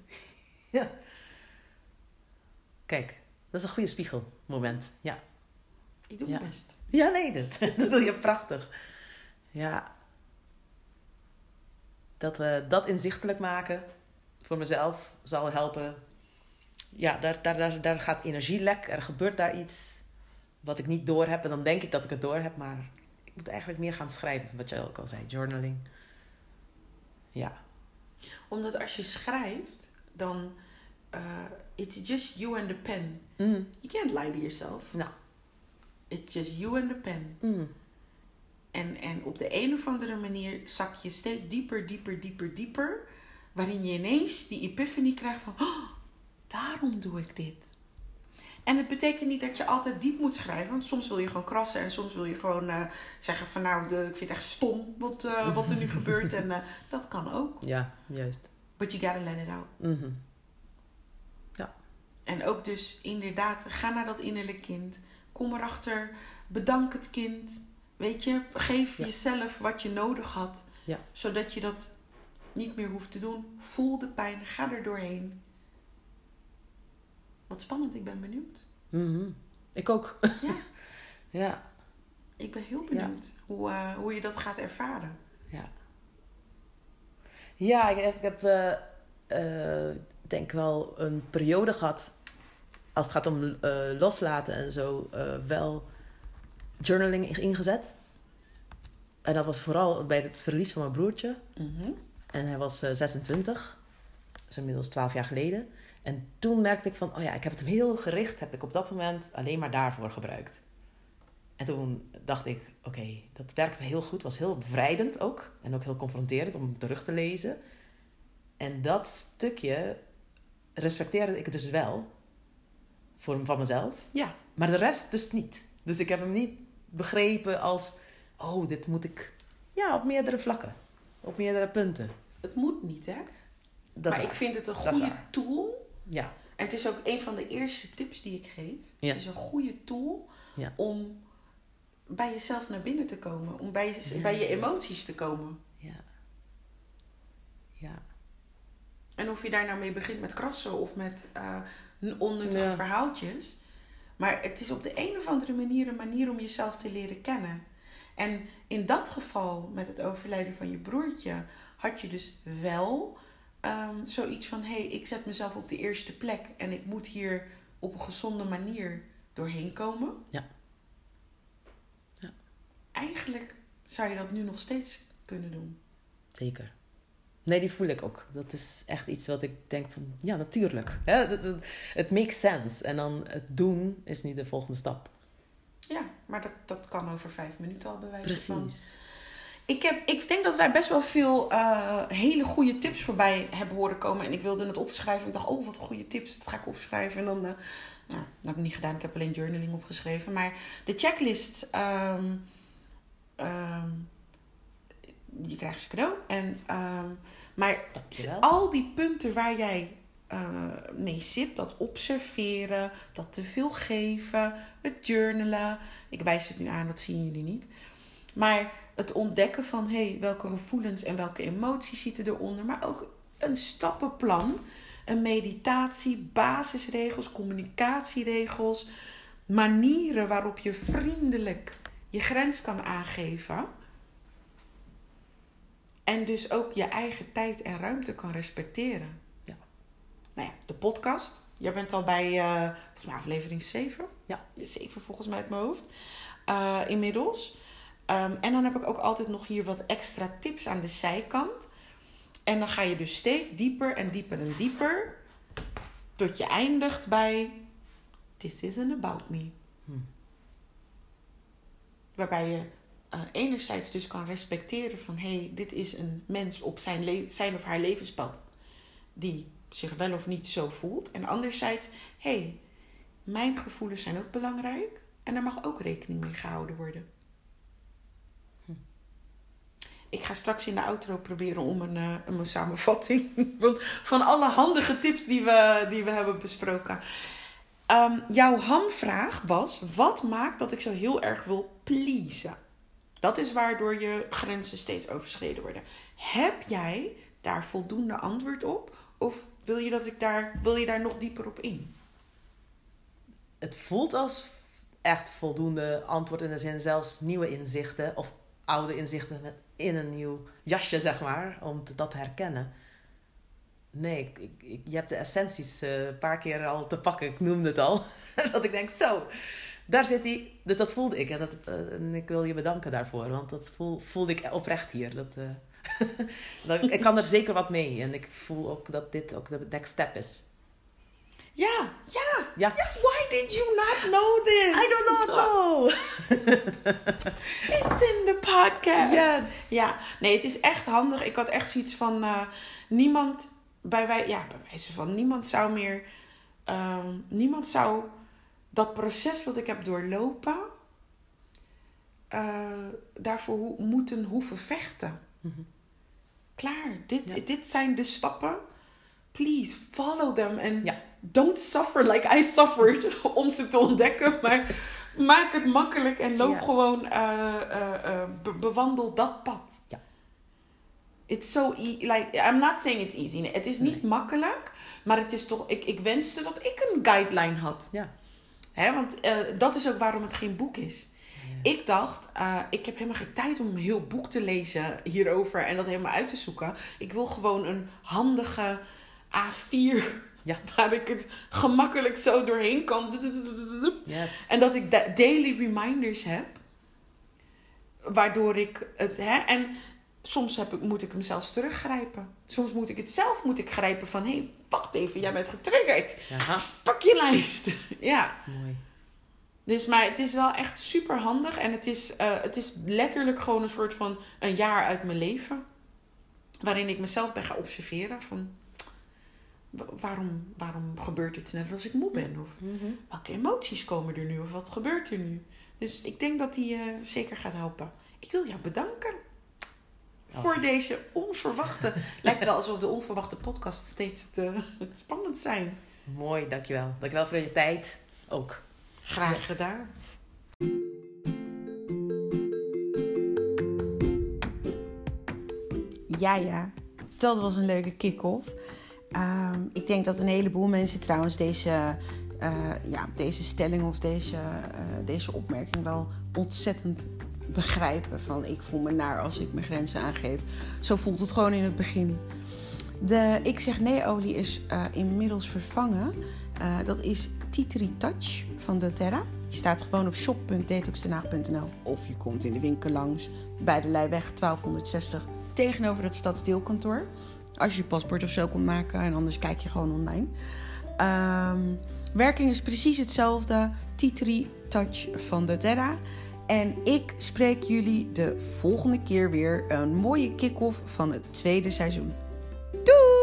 (laughs) Kijk, dat is een goede spiegelmoment. Ja. Ik doe Ja. mijn best. Ja, nee, (laughs) dat, dat doe je prachtig. Ja. Dat, eh, dat inzichtelijk maken voor mezelf zal helpen. Ja, daar, daar, daar, daar gaat energie lek. Er gebeurt daar iets wat ik niet door heb. En dan denk ik dat ik het door heb, maar ik moet eigenlijk meer gaan schrijven. Wat jij ook al zei, journaling. Ja. Omdat als je schrijft, dan... eh, it's just you and the pen. Mm. You can't lie to yourself. Nou. It's just you and the pen. Mm. En, en op de een of andere manier zak je steeds dieper, dieper, dieper, dieper. Waarin je ineens die epiphany krijgt van... "Oh, daarom doe ik dit. En het betekent niet dat je altijd diep moet schrijven. Want soms wil je gewoon krassen. En soms wil je gewoon eh, zeggen van... Nou, de, ik vind het echt stom wat, eh, wat er nu (laughs) gebeurt. En eh, dat kan ook. Ja, juist. But you gotta let it out. Mhm. En ook dus inderdaad, ga naar dat innerlijk kind. Kom erachter. Bedank het kind. Weet je, geef Ja. jezelf wat je nodig had. Ja. Zodat je dat niet meer hoeft te doen. Voel de pijn. Ga er doorheen. Wat spannend, ik ben benieuwd. Mhm. Ik ook. Ja, (laughs) Ja. ik ben heel benieuwd hoe, eh, hoe je dat gaat ervaren. Ja. Ja, ik heb, ik heb eh, eh, denk wel een periode gehad, als het gaat om loslaten en zo, wel journaling ingezet. En dat was vooral bij het verlies van mijn broertje. Mhm. En hij was eh, 26, dat is inmiddels 12 jaar geleden. En toen merkte ik van, oh ja, ik heb het hem heel gericht, heb ik op dat moment alleen maar daarvoor gebruikt. En toen dacht ik, oké, dat werkte heel goed, was heel bevrijdend ook. En ook heel confronterend om hem terug te lezen. En dat stukje respecteerde ik dus wel, voor van mezelf. Ja, Maar de rest dus niet. Dus ik heb hem niet begrepen als, oh, dit moet ik, ja, op meerdere vlakken. Op meerdere punten. het moet niet, hè? Dat maar ik vind het een goede tool. Ja, En het is ook een van de eerste tips die ik geef. Ja. Het is een goede tool Ja. om bij jezelf naar binnen te komen. Om bij, je- Ja. bij je emoties te komen. ja. Ja. En of je daar nou mee begint met krassen of met onnuttige Ja. verhaaltjes. Maar het is op de een of andere manier een manier om jezelf te leren kennen. En in dat geval, met het overlijden van je broertje, had je dus wel ehm, zoiets van: hé, hey, ik zet mezelf op de eerste plek en ik moet hier op een gezonde manier doorheen komen. Ja. Ja. Eigenlijk zou je dat nu nog steeds kunnen doen. Zeker. Nee, die voel ik ook. Dat is echt iets wat ik denk van, ja, natuurlijk. Het makes sense. En dan het doen is nu de volgende stap. Ja, maar dat, dat kan over vijf minuten al bewijzen. van. Precies. Ik, heb, ik denk dat wij best wel veel eh, hele goede tips voorbij hebben horen komen. En ik wilde het opschrijven. Ik dacht, oh, wat goede tips. Dat ga ik opschrijven. En dan, nou, dat heb ik niet gedaan. Ik heb alleen journaling opgeschreven. Maar de checklist, ehm, ehm, je krijgt ze cadeau. En, ehm, maar Dankjewel. al die punten waar jij eh, mee zit, dat observeren, dat te veel geven, het journalen. Ik wijs het nu aan, dat zien jullie niet. Maar het ontdekken van hey, welke gevoelens en welke emoties zitten eronder. Maar ook een stappenplan, een meditatie, basisregels, communicatieregels. Manieren waarop je vriendelijk je grens kan aangeven. En dus ook je eigen tijd en ruimte kan respecteren. Ja. Nou ja, de podcast. Jij bent al bij eh, volgens mij aflevering 7. Ja. 7 volgens mij uit mijn hoofd. Eh, inmiddels. Ehm, en dan heb ik ook altijd nog hier wat extra tips aan de zijkant. En dan ga je dus steeds dieper en dieper en dieper. Tot je eindigt bij This isn't about me. Hm. Waarbij je eh, enerzijds dus kan respecteren van... hé, hey, dit is een mens op zijn, zijn of haar levenspad... die zich wel of niet zo voelt. En anderzijds, hé, hey, mijn gevoelens zijn ook belangrijk... en daar mag ook rekening mee gehouden worden. Ik ga straks in de outro proberen om een, eh, een samenvatting... (laughs) van, van alle handige tips die we, die we hebben besproken... Ehm, jouw hamvraag was: wat maakt dat ik zo heel erg wil pleasen? Dat is waardoor je grenzen steeds overschreden worden. Heb jij daar voldoende antwoord op? Of wil je, dat ik daar, wil je daar nog dieper op in? Het voelt als echt voldoende antwoord in de zin zelfs nieuwe inzichten of oude inzichten met in een nieuw jasje, zeg maar, om te, dat te herkennen. Nee, ik, ik, je hebt de essenties eh, een paar keer al te pakken. Ik noemde het al. (laughs) dat ik denk, zo, daar zit hij. Dus dat voelde ik. En, dat, uh, en ik wil je bedanken daarvoor. Want dat voel, voelde ik oprecht hier. Dat, uh, (laughs) dat, ik kan er zeker wat mee. En ik voel ook dat dit ook de next step is. Ja, ja, Ja. Why did you not know this? I do not know. (laughs) It's in the podcast. Yes. Ja, nee, het is echt handig. Ik had echt zoiets van eh, niemand bij wij, ja, bij wijze van niemand zou meer, ehm, niemand zou dat proces wat ik heb doorlopen eh, daarvoor ho- moeten hoeven vechten. Mhm. Klaar, dit, Ja. dit zijn de stappen. Please follow them and Ja. don't suffer like I suffered (laughs) om ze te ontdekken, maar maak het makkelijk en loop Ja. gewoon, eh, eh, eh, be- bewandel dat pad. Ja. It's so e like I'm not saying it's easy. Het is niet makkelijk, maar het is toch. Ik, ik wenste dat ik een guideline had. Ja. Hè, want dat is ook waarom het geen boek is. Ik dacht, ik heb helemaal geen tijd om een heel boek te lezen hierover en dat helemaal uit te zoeken. Ik wil gewoon een handige A4 Ja. waar ik het gemakkelijk zo doorheen kan. Yes. En dat ik da- daily reminders heb. Waardoor ik het. Hè, en soms heb ik, moet ik hem zelfs teruggrijpen. Soms moet ik het zelf moet ik grijpen van: hé, hey, wacht even, jij bent getriggerd. Aha. Pak je lijst. (laughs) ja. Mooi. Dus, maar het is wel echt super handig. En het is, eh, het is letterlijk gewoon een soort van een jaar uit mijn leven. Waarin ik mezelf ben gaan observeren van... wa- Waarom, waarom gebeurt dit net als ik moe ben? Of Mhm. welke emoties komen er nu? Of wat gebeurt er nu? Dus ik denk dat die eh, zeker gaat helpen. Ik wil jou bedanken. Oh. Voor deze onverwachte... (laughs) lijkt wel alsof de onverwachte podcast steeds te (laughs) spannend zijn. Mooi, dankjewel. Dankjewel voor je tijd. Ook. Graag gedaan. Ja, ja. Dat was een leuke kick-off. Ehm, ik denk dat een heleboel mensen trouwens deze, eh, ja, deze stelling of deze, eh, deze opmerking wel ontzettend begrijpen. Van ik voel me naar als ik mijn grenzen aangeef. Zo voelt het gewoon in het begin. De ik zeg nee olie is eh, inmiddels vervangen. Dat is Tree Touch van doTERRA. Die staat gewoon op shop.detoxdenhaag.nl of je komt in de winkel langs bij de Leiweg 1260 tegenover het stadsdeelkantoor. Als je je paspoort of zo kunt maken. En anders kijk je gewoon online. Ehm, werking is precies hetzelfde. T3 Touch van de Terra. En ik spreek jullie de volgende keer weer. Een mooie kick-off van het tweede seizoen. Doei!